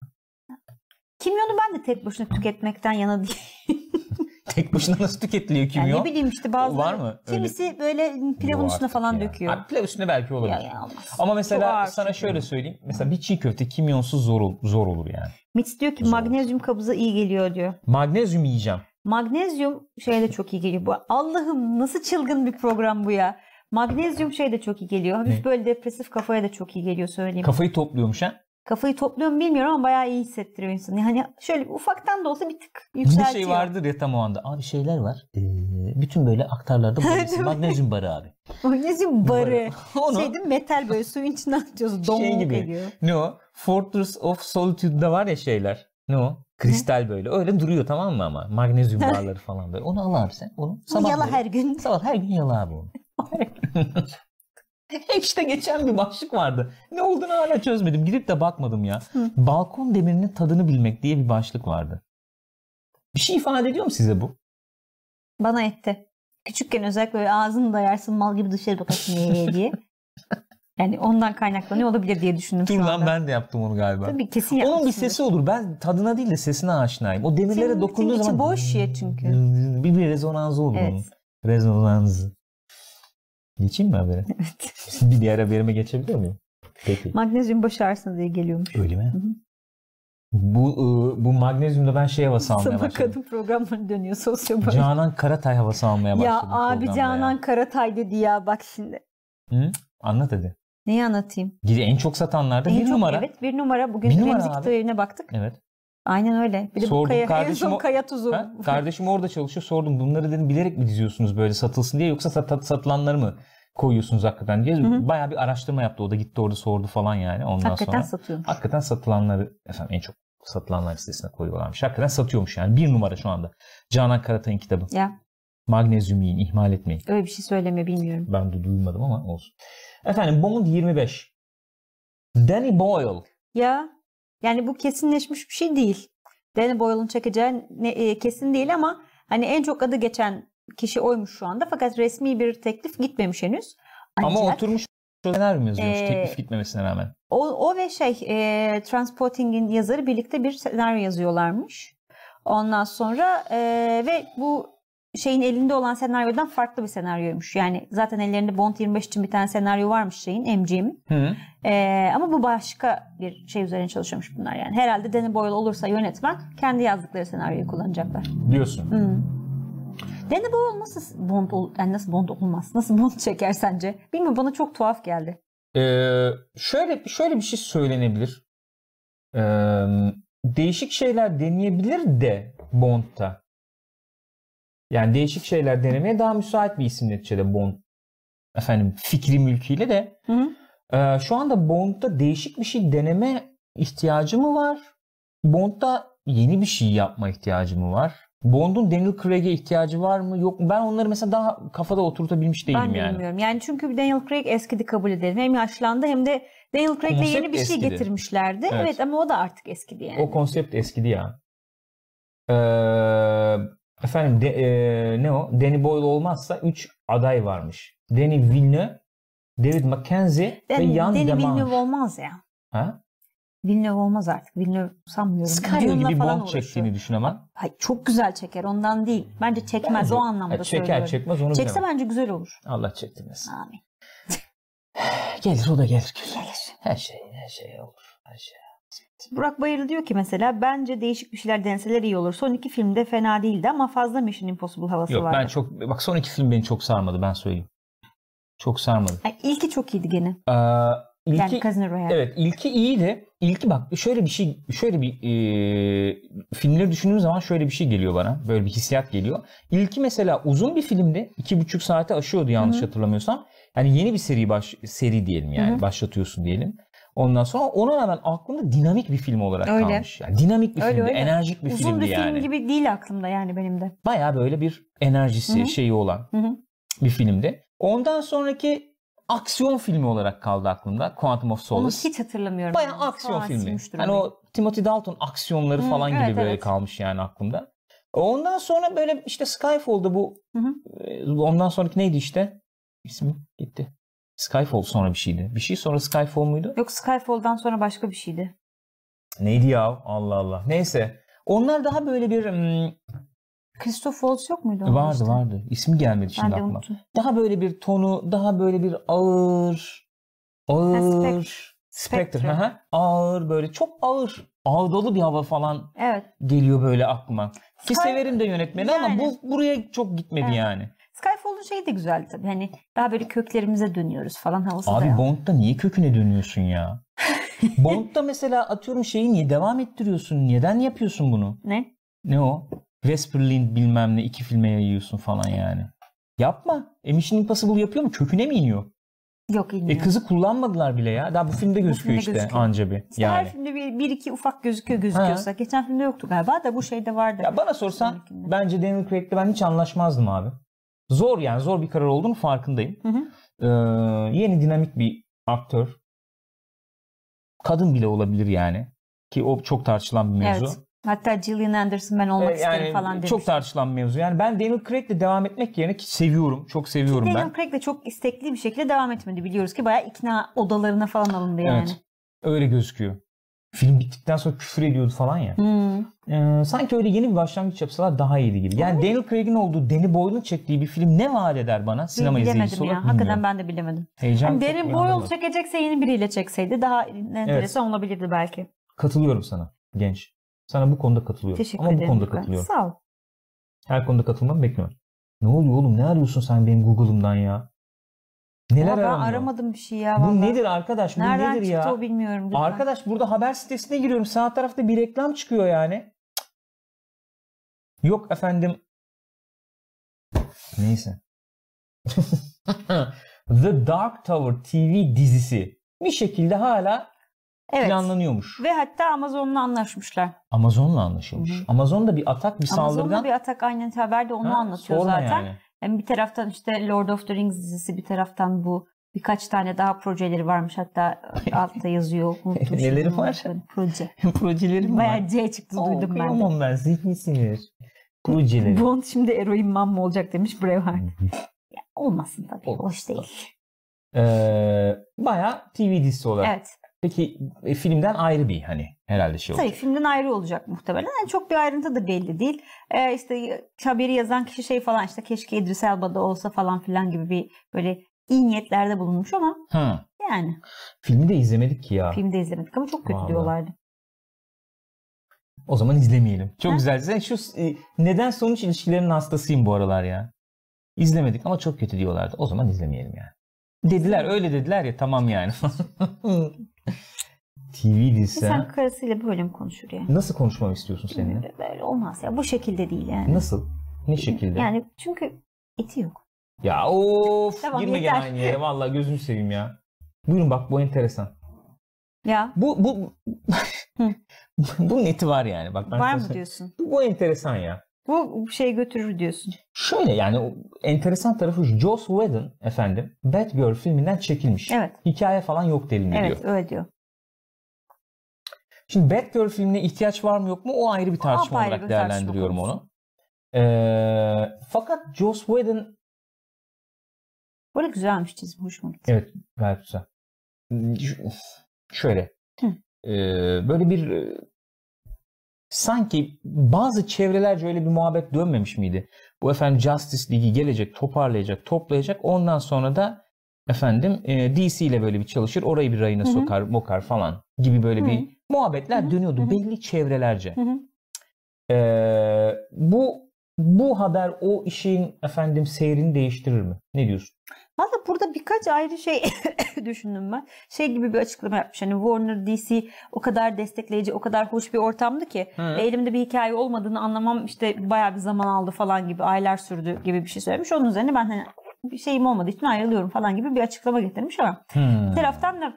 Kimyonu ben de tek başına tüketmekten yana değilim. tek başına nasıl tüketiliyor Yani kimyon? ne bileyim işte bazı Var mı? Öyle- kimisi böyle pilavın üstüne falan ya. döküyor. Ha, pilav üstüne belki olabilir. Ya, ya olmaz. Ama mesela sana şöyle söyleyeyim. Mesela bir çiğ köfte kimyonsuz zor zor olur yani. Mitz diyor ki Zor. magnezyum kabıza iyi geliyor diyor. Magnezyum yiyeceğim. Magnezyum şeye de çok iyi geliyor. Bu Allah'ım nasıl çılgın bir program bu ya. Magnezyum şey de çok iyi geliyor. Hafif Ne? böyle depresif kafaya da çok iyi geliyor söyleyeyim. Kafayı topluyormuş ha. Kafayı topluyor mu bilmiyorum ama bayağı iyi hissettiriyor insanı. Yani şöyle ufaktan da olsa bir tık Bir yükseltiyor. şey vardır ya tam o anda. Abi şeyler var. Ee, bütün böyle aktarlarda mi? Magnezyum barı abi. Magnezyum barı. Onu Şey değil? Metal böyle suyun içine atıyorsun. Donk Şey gibi. ediyor. ne o? Fortress of Solitude'da var ya şeyler. Ne o? Kristal böyle. Öyle duruyor tamam mı ama? Magnezyum barları falan böyle. Onu al abi sen. Onu sabah yala böyle- her gün. Sabah her gün yala abi onu. İşte geçen bir başlık vardı. Ne olduğunu hala çözmedim. Gidip de bakmadım ya. Hı. Balkon demirinin tadını bilmek diye bir başlık vardı. Bir şey ifade ediyor mu size bu? Bana etti. Küçükken özellikle böyle ağzını dayarsın mal gibi dışarı bakarsın diye. Yani ondan kaynaklanıyor olabilir diye düşündüm Dur şu lan anda. ben de yaptım onu galiba. Tabii kesin Onun bir yapmışsındır. sesi olur. Ben tadına değil de sesine aşinayım. O demirlere Senin dokunduğu zaman boş ya çünkü. Bir, bir rezonansı olur Evet. onun. Rezonansı. Geçeyim mi habere? Evet. bir diğer haberime geçebilir miyim? Peki. Magnezyum baş ağrısına diye geliyormuş. Öyle mi? Hı hı. Bu ıı, bu magnezyumda ben şey havası almaya Sabah başladım. kadın programları dönüyor sosyopati. Canan Karatay havası almaya başladım. Ya abi Canan ya. Karatay dedi ya bak şimdi. Hı? Anlat hadi. Neyi anlatayım? En çok satanlarda En bir çok- numara. Evet bir numara. Bugün Bir numara. Kitap evine baktık. Evet. Aynen öyle. Bir de bu Sordum, kaya, en kardeşim son o- kaya tuzu. Ha? Kardeşim orada çalışıyor. Sordum bunları dedim bilerek mi diziyorsunuz böyle satılsın diye yoksa sat, satılanları mı koyuyorsunuz hakikaten diye. hı. Bayağı bir araştırma yaptı. O da gitti orada sordu falan yani ondan Hakikaten sonra. satıyormuş. Hakikaten satılanları efendim en çok satılanlar listesine koyuyorlarmış. Hakikaten satıyormuş yani. Bir numara şu anda. Canan Karatay'ın kitabı. Ya Magnezyum yiyin, ihmal etmeyin. Öyle bir şey söyleme bilmiyorum. Ben de duymadım ama olsun. Efendim Bond 25. Danny Boyle. Ya yani bu kesinleşmiş bir şey değil. Danny Boyle'un çekeceği ne- e, kesin değil ama hani en çok adı geçen kişi oymuş şu anda. Fakat resmi bir teklif gitmemiş henüz. Ama Ancak oturmuş senaryo yazıyormuş Ee, teklif gitmemesine rağmen. o, o ve şey e, Transporting'in yazarı birlikte bir senaryo yazıyorlarmış. Ondan sonra e, ve bu şeyin elinde olan senaryodan farklı bir senaryoymuş. Yani zaten ellerinde Bond 25 için bir tane senaryo varmış şeyin MGM'in. Hı. Ee, ama bu başka bir şey üzerine çalışıyormuş bunlar yani. Herhalde Danny Boyle olursa yönetmen kendi yazdıkları senaryoyu kullanacaklar. Diyorsun. Hmm. Danny Boyle nasıl Bond ol, yani nasıl Bond olmaz? Nasıl Bond çeker sence? Bilmiyorum bana çok tuhaf geldi. Ee, şöyle şöyle bir şey söylenebilir. Ee, değişik şeyler deneyebilir de Bond'da. Yani değişik şeyler denemeye daha müsait bir isim neticede Bond. Efendim fikri mülküyle de. Hı hı. Ee, şu anda Bond'da değişik bir şey deneme ihtiyacı mı var? Bond'da yeni bir şey yapma ihtiyacı mı var? Bond'un Daniel Craig'e ihtiyacı var mı yok mu? Ben onları mesela daha kafada oturtabilmiş değilim Ben de yani. bilmiyorum. Yani çünkü Daniel Craig eskidi kabul edelim. Hem yaşlandı hem de Daniel Craig'le yeni bir şey eskidi. getirmişlerdi. Evet. Evet. ama o da artık eskidi yani. O konsept eskidi ya. Ee, efendim de, e, ne o? Danny Boyle olmazsa 3 aday varmış. Danny Villeneuve, David Mackenzie ve Dan- Yann Danny Demange. Villeneuve olmaz ya. Ha? Villeneuve olmaz artık. Villeneuve sanmıyorum. Skyler Dune'la gibi falan Bond uğraşıyor. çektiğini düşün ama. Hayır, çok güzel çeker ondan değil. Bence çekmez Bence- o anlamda Ha, çeker söylüyorum. çekmez onu Çekse bilemem. bence güzel olur. Allah çektirmesin. Amin. Gelir o da gelir. Her şey her şey olur. Her şey. Burak Bayırlı diyor ki mesela bence değişik bir şeyler deneseler iyi olur. Son iki filmde fena değildi ama fazla Mission Impossible havası Yok vardı. ben çok bak son iki film beni çok sarmadı ben söyleyeyim. Çok sarmadı. Yani ilki çok iyiydi gene. Ee, ilki, Yani Casino Royale. Evet ilki iyiydi. İlki bak şöyle bir şey şöyle bir e, filmleri düşündüğüm zaman şöyle bir şey geliyor bana. Böyle bir hissiyat geliyor. İlki mesela uzun bir filmdi. iki buçuk saate aşıyordu yanlış Hı hı. hatırlamıyorsam. Yani yeni bir seri baş, seri diyelim yani Hı hı. başlatıyorsun diyelim. Ondan sonra ona rağmen aklımda dinamik bir film olarak Öyle. kalmış. Yani dinamik bir Öyle, filmdi, öyle. enerjik bir Uzun filmdi bir yani. film gibi değil aklımda yani benim de. Baya böyle bir enerjisi Hı hı. şeyi olan Hı hı. bir filmdi. Ondan sonraki aksiyon filmi olarak kaldı aklımda. Quantum of Onu Solace. hiç hatırlamıyorum. Yani. aksiyon filmi. Hani onu. o Timothy Dalton aksiyonları Hı, falan evet, gibi böyle evet. kalmış yani aklımda. Ondan sonra böyle işte Skyfall'da bu Hı hı. e, ondan sonraki neydi işte? İsmi gitti. Skyfall sonra bir şeydi. Bir şey sonra Skyfall muydu? Yok Skyfall'dan sonra başka bir şeydi. Neydi ya? Allah Allah. Neyse. Onlar daha böyle bir hmm, Christoph Waltz yok muydu? vardı işte? vardı. İsmi gelmedi şimdi aklıma. unuttum. Daha böyle bir tonu, daha böyle bir ağır ağır Spectre. Spectre. Ağır böyle çok ağır. Ağdalı bir hava falan Evet. geliyor böyle aklıma. Ki Sky- severim de yönetmeni ama Yani. bu buraya çok gitmedi Evet. yani. Skyfall'un şeyi de güzeldi tabii. Hani daha böyle köklerimize dönüyoruz falan havası da Abi ya. Bond'da niye köküne dönüyorsun ya? Bond'da mesela atıyorum şeyi niye devam ettiriyorsun? Neden yapıyorsun bunu? Ne? Ne o? Vesperlin bilmem ne iki filme yayıyorsun falan yani. Yapma. E Mission Impossible yapıyor mu? Köküne mi iniyor? Yok E bilmiyorum. kızı kullanmadılar bile ya. Daha bu filmde gözüküyor filmde işte gözüküyor. anca bir. İşte her Yani. filmde bir, bir iki ufak gözüküyor gözüküyorsa. Geçen filmde yoktu galiba da bu şeyde vardı. Ya bana sorsan bence Daniel Craig'le ben hiç anlaşmazdım abi. Zor yani zor bir karar olduğunu farkındayım. Hı hı. Ee, yeni dinamik bir aktör. Kadın bile olabilir yani. Ki o çok tartışılan bir mevzu. Evet. Hatta Gillian Anderson ben olmak Ee, isterim yani falan demiş. çok tartışılan bir mevzu. Yani ben Daniel Craig'le devam etmek yerine ki seviyorum. Çok seviyorum Daniel ben. Craig de çok istekli bir şekilde devam etmedi. Biliyoruz ki bayağı ikna odalarına falan alındı yani. Evet. Öyle gözüküyor. Film bittikten sonra küfür ediyordu falan ya. Hmm. Ee, sanki öyle yeni bir başlangıç yapsalar daha iyiydi gibi. Yani Daniel Craig'in olduğu Danny Boyle'un çektiği bir film ne vaat eder bana sinema izleyicisi bilemedim ya. olarak Hakikaten bilmiyorum. ben de bilemedim. Heyecan Yani Danny. Boyle çekecekse yeni biriyle çekseydi daha enteresan olabilirdi belki. Katılıyorum sana genç. Sana bu konuda katılıyorum. Teşekkür Ama bu ederim. konuda Furkan. katılıyorum. Sağ ol. Her konuda katılmamı bekliyorum. Ne oluyor oğlum? Ne arıyorsun sen benim Google'ımdan ya? Neler Ama ben aranıyor? aramadım bir şey ya. Bu vallahi. nedir arkadaş? Bu Nereden nedir çıktı ya? o bilmiyorum. lütfen. Arkadaş burada haber sitesine giriyorum. Sağ tarafta bir reklam çıkıyor yani. Yok efendim. Neyse. The Dark Tower TV dizisi bir şekilde hala Evet. planlanıyormuş. Ve hatta Amazon'la anlaşmışlar. Amazon'la anlaşılmış. Hı hı. Amazon'da bir atak, bir Amazon'da saldırgan. bir atak aynen haberde onu Ha, anlatıyor sorma zaten. yani. Hem bir taraftan işte Lord of the Rings dizisi bir taraftan bu birkaç tane daha projeleri varmış hatta altta yazıyor. Neleri var? Proje. Projelerim var. Bayağı C çıktı duydum ben. Okuyamam ben. Zihni sinir. Projeleri. Bond şimdi eroin man mı olacak demiş Braveheart. Olmasın tabii. Olmaz Hoş değil. Ee, bayağı TV dizisi olarak. Evet. Peki e, filmden ayrı bir hani herhalde şey Tabii olacak. filmden ayrı olacak muhtemelen. Yani çok bir ayrıntı da belli değil. Ee, işte haberi yazan kişi şey falan işte keşke İdris Elba'da olsa falan filan gibi bir böyle iyi niyetlerde bulunmuş ama Hı. yani Filmi de izlemedik ki ya. filmde izlemedik ama çok kötü Vallahi. diyorlardı. O zaman izlemeyelim. Çok Ha? güzel. Sen şu e, neden sonuç ilişkilerinin hastasıyım bu aralar ya. İzlemedik ama çok kötü diyorlardı. O zaman izlemeyelim yani. Dediler öyle dediler ya tamam yani. TV dizisi. Sen karısıyla böyle mi konuşur ya? Nasıl konuşmamı istiyorsun seninle? Böyle olmaz ya. Bu şekilde değil yani. Nasıl? Ne şekilde? Yani çünkü eti yok. Ya of Tamam, girme yeter. gene aynı yere. Vallahi gözünü seveyim ya. Buyurun bak bu enteresan. Ya Bu bu bunun eti var yani. Bak ben var mı diyorsun? Bu, bu enteresan ya. Bu şey götürür diyorsun. Şöyle yani enteresan tarafı şu. Joss Whedon efendim Batgirl filminden çekilmiş. Evet. Hikaye falan yok deniliyor. Evet öyle diyor. Şimdi Batgirl filmine ihtiyaç var mı yok mu o ayrı bir tartışma apayrı olarak bir tartışma değerlendiriyorum konusu. onu. Ee, fakat Joss Whedon Böyle güzelmiş çizim. Hoşuma gitti. evet gayet güzel. Şöyle Hı. ee, böyle bir e, sanki bazı çevrelerce öyle bir muhabbet dönmemiş miydi? Bu efendim Justice League'i gelecek, toparlayacak, toplayacak. Ondan sonra da efendim e, DC ile böyle bir çalışır. Orayı bir rayına sokar, mokar falan gibi böyle Hı. bir muhabbetler Hı hı, dönüyordu hı hı. belli çevrelerce. Ee, bu bu haber o işin efendim seyrini değiştirir mi? Ne diyorsun? Valla burada birkaç ayrı şey düşündüm ben. Şey gibi bir açıklama yapmış. Hani Warner DC o kadar destekleyici, o kadar hoş bir ortamdı ki Hı. elimde bir hikaye olmadığını anlamam işte bayağı bir zaman aldı falan gibi, aylar sürdü gibi bir şey söylemiş. Onun üzerine ben hani bir şeyim olmadığı için ayrılıyorum falan gibi bir açıklama getirmiş ama Hmm. bir taraftan da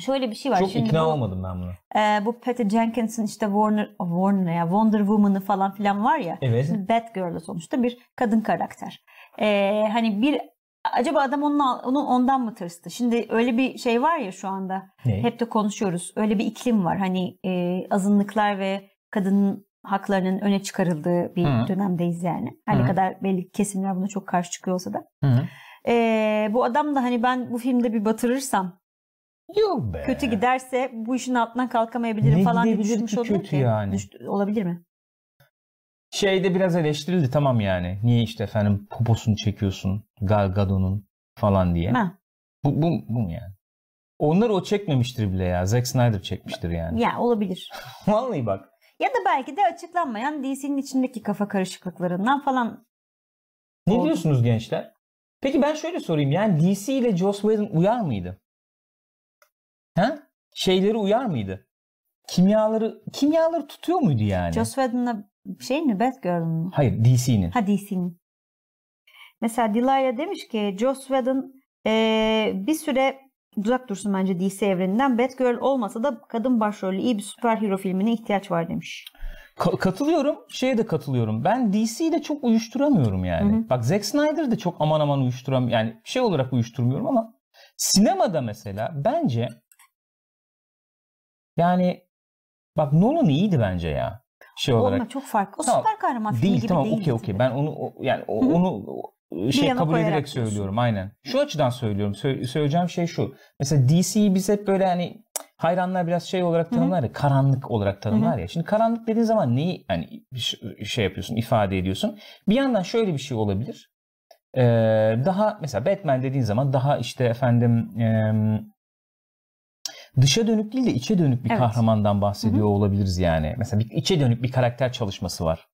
şöyle bir şey var. Çok Şimdi ikna bu, olmadım ben buna. e, bu Patty Jenkins'in işte Warner, Warner ya Wonder Woman'ı falan filan var ya. Evet. Şimdi Batgirl'da sonuçta bir kadın karakter. Ee, hani bir acaba adam onun, onun ondan mı tırstı? Şimdi öyle bir şey var ya şu anda. Ne? Hep de konuşuyoruz. Öyle bir iklim var. Hani e, azınlıklar ve kadının haklarının öne çıkarıldığı bir Hı. dönemdeyiz yani. Her Hı. ne kadar belli kesimler buna çok karşı çıkıyor olsa da. Hı. Ee, bu adam da hani ben bu filmde bir batırırsam Yok be. kötü giderse bu işin altından kalkamayabilirim Ne falan diye düşünmüş kötü ki. yani? Düş- olabilir mi? Şeyde biraz eleştirildi tamam yani. Niye işte efendim poposunu çekiyorsun Gal Gadot'un falan diye. Ha. Bu, bu, bu mu yani? Onları o çekmemiştir bile ya. Zack Snyder çekmiştir yani. Ya olabilir. Vallahi bak. Ya da belki de açıklanmayan DC'nin içindeki kafa karışıklıklarından falan. Ne Oldu. diyorsunuz gençler? Peki ben şöyle sorayım. Yani DC ile Joss Whedon uyar mıydı? Şeyleri uyar mıydı? Kimyaları kimyaları tutuyor muydu yani? Joss Whedon'la şey mi Batgirl'ın mı? Hayır DC'nin. Ha DC'nin. Mesela Delilah demiş ki Joss Whedon eee, bir süre uzak dursun bence DC evreninden. Batgirl olmasa da kadın başrollü iyi bir süperhero filmine ihtiyaç var demiş. Ka- katılıyorum. Şeye de katılıyorum. Ben DC'yi de çok uyuşturamıyorum yani. Hı hı. Bak Zack Snyder de çok aman aman uyuşturam yani şey olarak uyuşturmuyorum ama sinemada mesela bence yani bak Nolan iyiydi bence ya. Şey olarak. Onunla çok farklı. O Tamam. süper kahraman filmi Değil gibi tamam değil. okey okey. Ben onu o- yani o- Hı hı. onu o- şey kabul ederek diyorsun. söylüyorum aynen. Şu açıdan söylüyorum. Sö- söyleyeceğim şey şu. Mesela DC'yi biz hep böyle hani hayranlar biraz şey olarak tanımlar ya, karanlık olarak tanımlar ya. Şimdi karanlık dediğin zaman neyi hani şey yapıyorsun, ifade ediyorsun? Bir yandan şöyle bir şey olabilir. Ee, daha mesela Batman dediğin zaman daha işte efendim em, dışa dönük değil de içe dönük bir Evet. kahramandan bahsediyor olabiliriz yani. Mesela bir içe dönük bir karakter çalışması var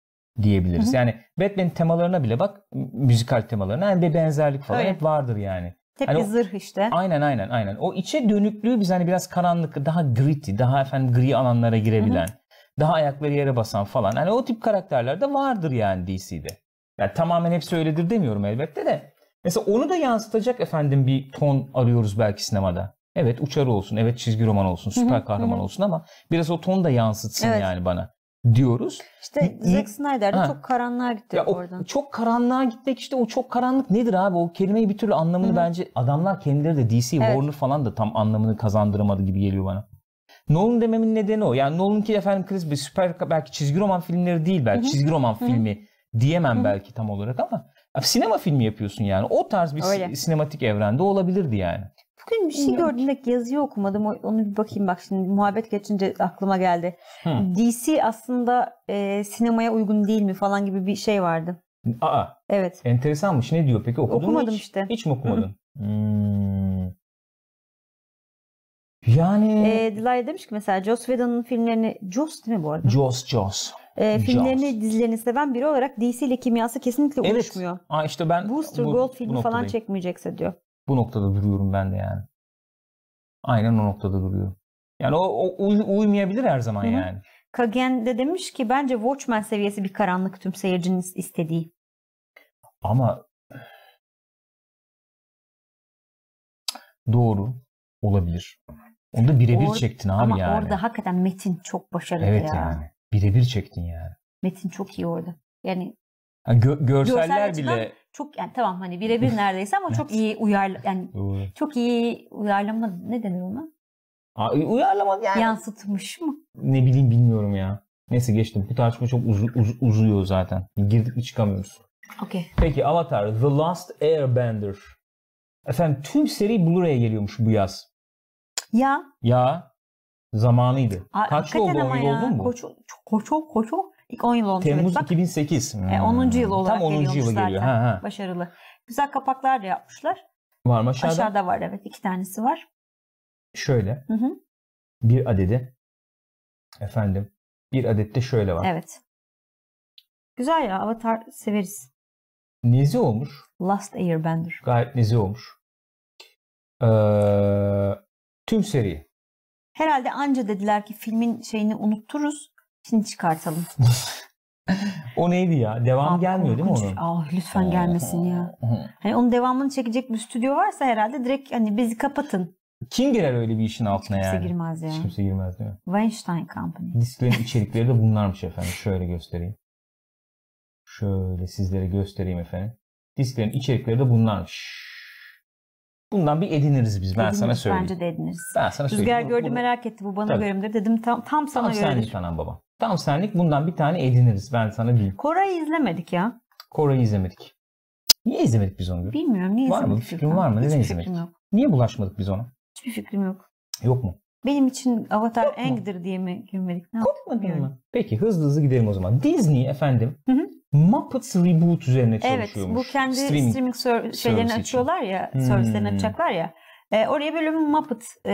diyebiliriz. Hı hı. Yani Batman'in temalarına bile bak müzikal temalarına yani bir benzerlik falan Öyle. hep vardır yani. Tek Hani bir o- zırh işte. Aynen aynen aynen. O içe dönüklüğü biz hani biraz karanlık, daha gritty, daha efendim gri alanlara girebilen, daha ayakları yere basan falan. Hani o tip karakterler de vardır yani DC'de. Yani tamamen hepsi öyledir demiyorum elbette de. Mesela onu da yansıtacak efendim bir ton arıyoruz belki sinemada. Evet uçarı olsun, evet çizgi roman olsun, süper hı, kahraman hı. olsun ama biraz o ton da yansıtsın Evet. yani bana diyoruz. İşte Zack Snyder de Ha. çok karanlığa gitti Ya o oradan. çok karanlığa gitmek işte o çok karanlık nedir abi? O kelimeyi bir türlü anlamını Hı hı. bence adamlar kendileri de DC, Evet. Warner falan da tam anlamını kazandıramadı gibi geliyor bana. Nolan dememin nedeni o. Yani Nolan'ınki efendim klasik bir süper belki çizgi roman filmleri değil belki Hı hı. çizgi roman hı. filmi diyemem Hı hı. belki tam olarak ama sinema filmi yapıyorsun yani. O tarz bir Öyle. sinematik evrende olabilirdi yani. Bugün bir şey Bilmiyorum. gördüm de yazıyı okumadım. Onu bir bakayım bak şimdi muhabbet geçince aklıma geldi. Hı. DC aslında e, sinemaya uygun değil mi falan gibi bir şey vardı. Aa Evet. enteresanmış. Ne diyor peki? Okudun mu Okumadım hiç? işte. Hiç mi okumadın? Hmm. Yani E, Dilay demiş ki mesela Joss Whedon'ın filmlerini Joss değil mi bu arada? Joss Joss. E, Joss. filmlerini dizilerini seven biri olarak DC ile kimyası kesinlikle Evet. uyuşmuyor. Aa işte ben Booster bu- Gold bu filmi falan noktadayım. çekmeyecekse diyor. Bu noktada duruyorum ben de yani. Aynen o noktada duruyorum. Yani o, o uy- uymayabilir her zaman Hı hı. yani. Kagen de demiş ki bence Watchmen seviyesi bir karanlık tüm seyircinin istediği. Ama doğru olabilir. Onu da birebir Or- çektin abi Ama yani. orada hakikaten Metin çok başarılı evet ya. yani. Birebir çektin yani. Metin çok iyi orada. Yani Ha, gö- görseller Görsel bile çok yani tamam hani birebir neredeyse ama çok iyi uyar yani Doğru. çok iyi uyarlama ne denir ona? Aa, uyarlama yani. Yansıtmış mı? Ne bileyim bilmiyorum ya. Neyse geçtim. Bu tartışma çok uzu- uz- uzuyor zaten. Girdik mi çıkamıyoruz. Okey. Peki Avatar The Last Airbender. Efendim tüm seri Blu-ray'e geliyormuş bu yaz. Ya Ya zamanıydı. a- Kaç yıl oldu? hakikaten 10 ama yıl ya. oldu mu? Koço, koço, koço. İlk 10 yıl olmuş. evet. Temmuz Bak, 2008. E, 10. yıl Hmm, olarak Tam 10. geliyormuş yılı zaten. geliyor. Ha, ha. Başarılı. Güzel kapaklar da yapmışlar. Var mı aşağıda? Aşağıda var evet. iki tanesi var. Şöyle. Hı hı. Bir adedi. Efendim. Bir adet de şöyle var. Evet. Güzel ya. Avatar severiz. Nezi olmuş. Last Airbender. Gayet nezi olmuş. Ee, tüm seri. Herhalde anca dediler ki filmin şeyini unutturuz. Şimdi çıkartalım. O neydi ya? Devam Aa, gelmiyor değil mi onun? Aa, lütfen gelmesin ya. Hani onun devamını çekecek bir stüdyo varsa herhalde direkt hani bizi kapatın. Kim girer öyle bir işin altına Kimse yani? girmez ya. Hiç kimse girmez değil mi? Weinstein Company. Disklerin içerikleri de bunlarmış efendim. Şöyle göstereyim. Şöyle sizlere göstereyim efendim. Disklerin içerikleri de bunlarmış. Bundan bir ediniriz biz. Ben Ediniriz, sana söyleyeyim. Bence de ediniriz. Ben sana Rüzgar söyleyeyim. Bu- gördü bunu- merak etti bu bana Tabii. göre dedim tam, tam sana Tam senlik göredir. anam baba. Tam senlik bundan bir tane ediniriz. Ben sana diyeyim. Koray'ı izlemedik ya. Koray'ı izlemedik. Niye izlemedik biz onu? Bilmiyorum niye Var mı? izlemedik. Bir fikrin var mı? Neden izlemedik? fikrim yok. Niye bulaşmadık biz ona? Hiçbir fikrim yok. Yok mu? Benim için Avatar Yok mu? Eng'dir diye mi girmedik? Ne Korkmadın mı? Peki hızlı hızlı gidelim o zaman. Disney efendim Hı hı. Muppets Reboot üzerine Evet çalışıyormuş. bu kendi streaming, ser- şeylerini açıyorlar ya, Hmm. servislerini açacaklar ya. E, oraya böyle Muppet, e,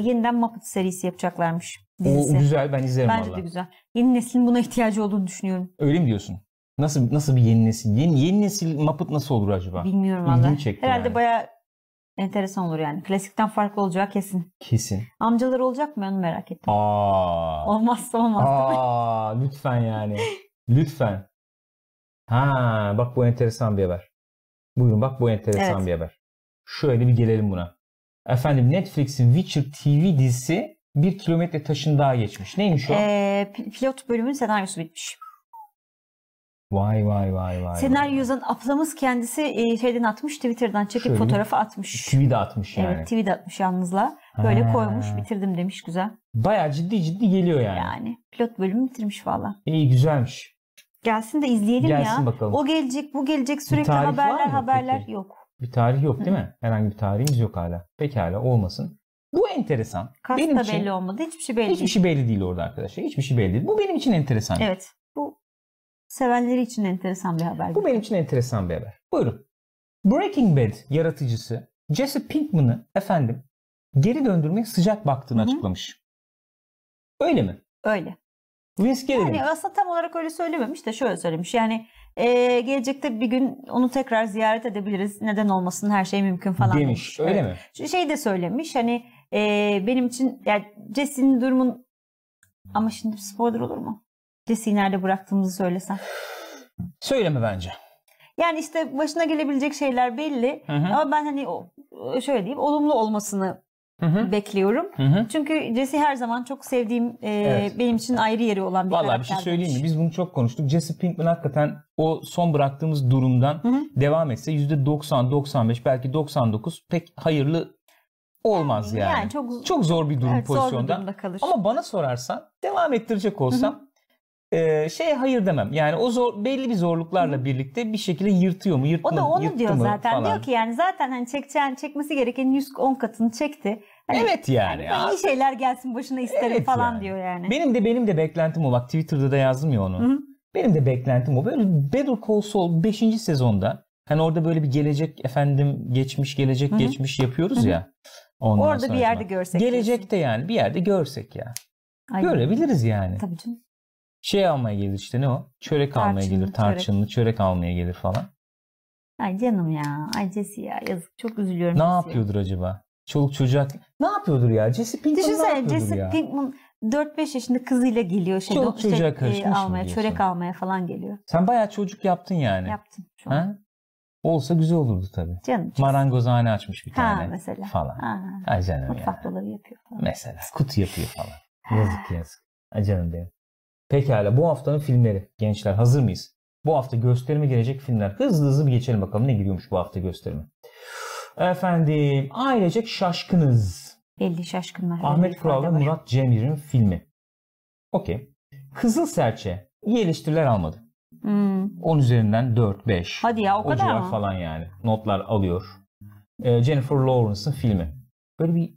yeniden Muppet serisi yapacaklarmış O dizisi. güzel ben izlerim Bence valla. de güzel. Yeni neslin buna ihtiyacı olduğunu düşünüyorum. Öyle mi diyorsun? Nasıl nasıl bir yeni nesil? Yeni, yeni nesil Muppet nasıl olur acaba? Bilmiyorum valla. Herhalde yani. bayağı enteresan olur yani. Klasikten farklı olacağı kesin. Kesin. Amcalar olacak mı onu merak ettim. Aa. Olmazsa olmaz. Aa, lütfen yani. Lütfen. Ha, bak bu enteresan bir haber. Buyurun bak bu enteresan Evet. bir haber. Şöyle bir gelelim buna. Efendim Netflix'in Witcher TV dizisi bir kilometre taşın daha geçmiş. Neymiş o? E, pi- pilot bölümün senaryosu bitmiş. Vay vay vay vay. Senaryo yazan ablamız kendisi e, şeyden atmış, Twitter'dan çekip Şöyle fotoğrafı atmış. Tweet atmış yani. Evet, tweet atmış yalnızla. Böyle Ha. koymuş, bitirdim demiş güzel. Bayağı ciddi ciddi geliyor yani. Yani pilot bölümü bitirmiş valla. İyi güzelmiş. Gelsin de izleyelim Gelsin ya. bakalım. O gelecek, bu gelecek sürekli haberler haberler peki? yok. Bir tarih yok değil mi? Herhangi bir tarihimiz yok hala. Pekala olmasın. Bu enteresan. Kas benim da için belli olmadı. Hiçbir şey belli hiçbir değil. şey belli değil orada arkadaşlar. Hiçbir şey belli değil. Bu benim için enteresan. Evet. Bu sevenleri için enteresan bir haber. Bu benim için enteresan bir haber. Buyurun. Breaking Bad yaratıcısı Jesse Pinkman'ı efendim geri döndürmeye sıcak baktığını Hı hı. açıklamış. Öyle mi? Öyle. Gilligan. Yani aslında tam olarak öyle söylememiş de şöyle söylemiş. Yani e, gelecekte bir gün onu tekrar ziyaret edebiliriz. Neden olmasın her şey mümkün falan demiş. Öyle mi? Şu Şey de söylemiş hani e, benim için yani Jesse'nin durumun ama şimdi spoiler olur mu? Jesse'yi nerede bıraktığımızı söylesem. Söyleme bence. Yani işte başına gelebilecek şeyler belli Hı hı. ama ben hani şöyle diyeyim olumlu olmasını Hı hı. bekliyorum. Hı hı. Çünkü Jesse her zaman çok sevdiğim, e, Evet. benim için ayrı yeri olan bir Vallahi bir karakter. şey söyleyeyim mi? Biz bunu çok konuştuk. Jesse Pinkman hakikaten o son bıraktığımız durumdan Hı hı. devam etse %90, 95 belki 99 pek hayırlı olmaz yani. Yani çok, Çok zor bir durum evet, zor bir pozisyonda. durumda kalır. Ama bana sorarsan devam ettirecek olsam e, şeye hayır demem. Yani o zor belli bir zorluklarla birlikte bir şekilde yırtıyor mu, yırtma, O da onu diyor zaten. falan. Diyor ki yani zaten hani çekeceğin, çekmesi gereken 110 katını çekti. Hani Evet yani. ben ya. iyi şeyler gelsin başına isterim Evet falan yani. diyor yani. Benim de benim de beklentim o. Bak Twitter'da da yazdım ya onu. Hı hı. Benim de beklentim o. Böyle Better Call Saul 5. sezonda hani orada böyle bir gelecek efendim geçmiş gelecek Hı hı. geçmiş yapıyoruz Hı hı. ya. Ondan Orada bir yerde görsek. Gelecekte yani bir yerde görsek ya. diyorsun. Ay, Görebiliriz yani. Tabii canım. Şey almaya gelir işte ne o? Çörek almaya Tarçınlı, gelir. çörek. Tarçınlı çörek almaya gelir falan. Ay canım ya. Ay Jesse ya yazık. Çok üzülüyorum. Ne Jesse'ye. yapıyordur acaba? Çoluk çocuğa ne yapıyordur ya? Jesse Pinkman ne Düşünsene yapıyordur Jesse ya? Pinkman 4-5 yaşında kızıyla geliyor. Şey, Çoluk çocuğa karışmış mı almaya, çörek almaya falan geliyor. Sen bayağı çocuk yaptın yani. Yaptım şu. Ha? Olsa güzel olurdu tabii. Canım. Marangozhane açmış bir Ha tane. mesela. Falan. Ha. Ay canım Mutfak ya. dolabı yapıyor falan. Mesela kutu yapıyor falan. Yazık yazık. Ay canım benim. Pekala bu haftanın filmleri. Gençler hazır mıyız? Bu hafta gösterime gelecek filmler. Hızlı hızlı bir geçelim bakalım ne giriyormuş bu hafta gösterime. Efendim ailecek şaşkınız. Belli şaşkınlar. Ahmet Kural ve. Murat Cemil'in filmi. Okey. Kızıl Serçe iyi eleştiriler almadı. Hmm. 10 üzerinden 4, 5. Hadi ya, o kadar civar mı? falan yani. Notlar alıyor. Ee, Jennifer Lawrence'ın filmi. Böyle bir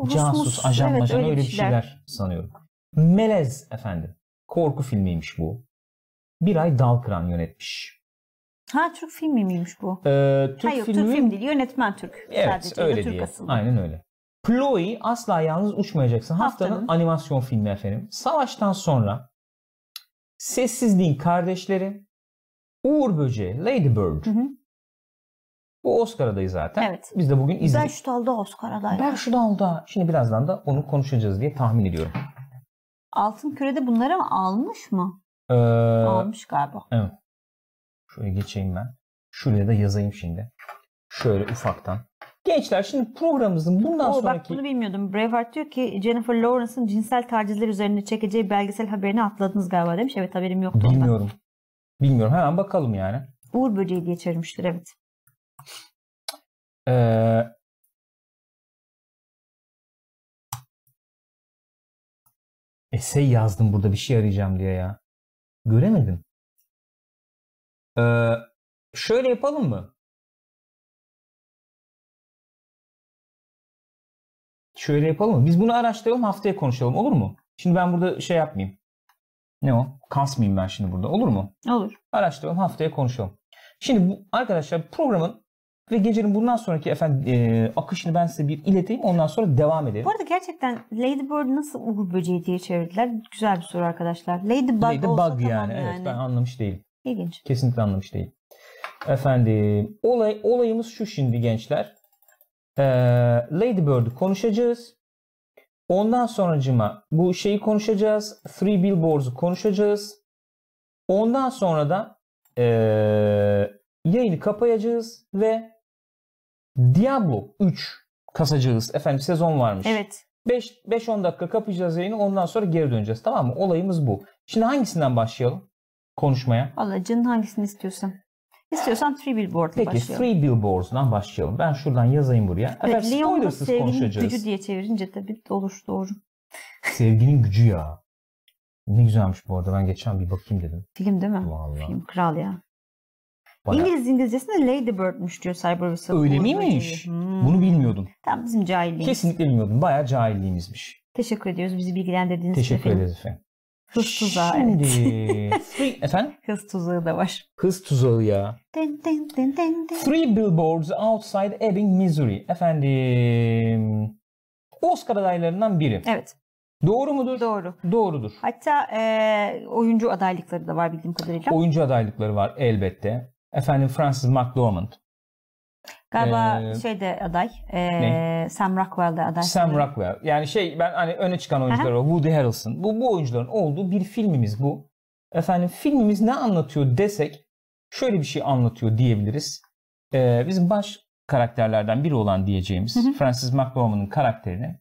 Rus casus, mus, ajan evet, majan öyle öyle, bir şeyler. şeyler. sanıyorum. Melez efendim. Korku filmiymiş bu. Bir ay Dalkıran yönetmiş. Ha Türk filmi miymiş bu? Ee, Türk Hayır filmi... Türk film değil. Yönetmen Türk. Evet Sadece. Öyle Türk diye. asıllı. Aynen öyle. Chloe asla yalnız uçmayacaksın. Haftanın, Haftanın. animasyon filmi efendim. Savaştan sonra Sessizliğin Kardeşleri, Uğur Böceği, Lady Bird. Hı hı. Bu Oscar adayı zaten. Evet. Biz de bugün izledik. Beş dalda Oscar adayı. Ben şu dalda. Şimdi birazdan da onu konuşacağız diye tahmin ediyorum. Altın Küre'de bunları mı almış mı? Ee, Almış galiba. şöyle geçeyim ben. Şuraya da yazayım şimdi. Şöyle ufaktan. Gençler şimdi programımızın bundan Oo, bak sonraki... bunu bilmiyordum. Braveheart diyor ki Jennifer Lawrence'ın cinsel tacizler üzerine çekeceği belgesel haberini atladınız galiba demiş. Evet haberim yoktu ondan. Bilmiyorum. Bilmiyorum. Hemen bakalım yani. Uğur böceği diye çevirmiştir evet. Ee, Essay yazdım burada bir şey arayacağım diye ya. Göremedim. Ee, şöyle yapalım mı? Şöyle yapalım mı? Biz bunu araştıralım haftaya konuşalım olur mu? Şimdi ben burada şey yapmayayım. Ne o? Kasmayayım ben şimdi burada olur mu? Olur. Araştıralım haftaya konuşalım. Şimdi bu, arkadaşlar programın ve gecenin bundan sonraki efendim e, akışını ben size bir ileteyim ondan sonra devam edelim. Bu arada gerçekten Ladybird nasıl Uğur böceği diye çevirdiler? Güzel bir soru arkadaşlar. Ladybug Ladybug olsa yani. tamam Evet yani. ben anlamış değilim. İlginç. Kesinlikle anlamış değilim. Efendim olay olayımız şu şimdi gençler. Ee, Lady Bird'ü konuşacağız. Ondan sonracıma bu şeyi konuşacağız. Three Billboards'u konuşacağız. Ondan sonra da ee, yayını kapayacağız ve Diablo 3 kasacağız. Efendim sezon varmış. Evet. 5-10 dakika kapayacağız yayını ondan sonra geri döneceğiz tamam mı? Olayımız bu. Şimdi hangisinden başlayalım konuşmaya? Valla canın hangisini istiyorsan. İstiyorsan Three Billboard'la Peki başlayalım. Three Billboards'dan başlayalım. Ben şuradan yazayım buraya. Evet, Efendim spoilersız sevginin gücü diye çevirince tabii olur doğru. Sevginin gücü ya. Ne güzelmiş bu arada. Ben geçen bir bakayım dedim. Film değil mi? Vallahi. Film kral ya. Bayağı- İngiliz İngilizcesinde Lady Bird'müş diyor Cyber Whistle. Öyle miymiş? Hmm. Bunu bilmiyordum. Tam bizim cahilliğimiz. Kesinlikle bilmiyordum. Bayağı cahilliğimizmiş. Teşekkür ediyoruz bizi bilgilendirdiğiniz için. Teşekkür ederiz efendim. Hız tuzağı Şimdi evet. Efendim? Hız tuzağı da var. Hız tuzağı ya. Den, den, den, den, den. Three Billboards Outside Ebbing, Missouri. Efendim Oscar adaylarından biri. Evet Doğru mudur? doğru. Doğrudur. Hatta e, oyuncu adaylıkları da var bildiğim kadarıyla. Oyuncu adaylıkları var elbette. Efendim Francis McDormand, Galiba Ee, şey de aday. e, ne? Sam Rockwell de aday. Sam sanırım. Rockwell. Yani şey ben hani öne çıkan oyuncular var. Woody Harrelson. Bu, bu oyuncuların olduğu bir filmimiz bu. Efendim filmimiz ne anlatıyor desek şöyle bir şey anlatıyor diyebiliriz. Ee, bizim baş karakterlerden biri olan diyeceğimiz Hı hı. Frances McDormand'ın karakterini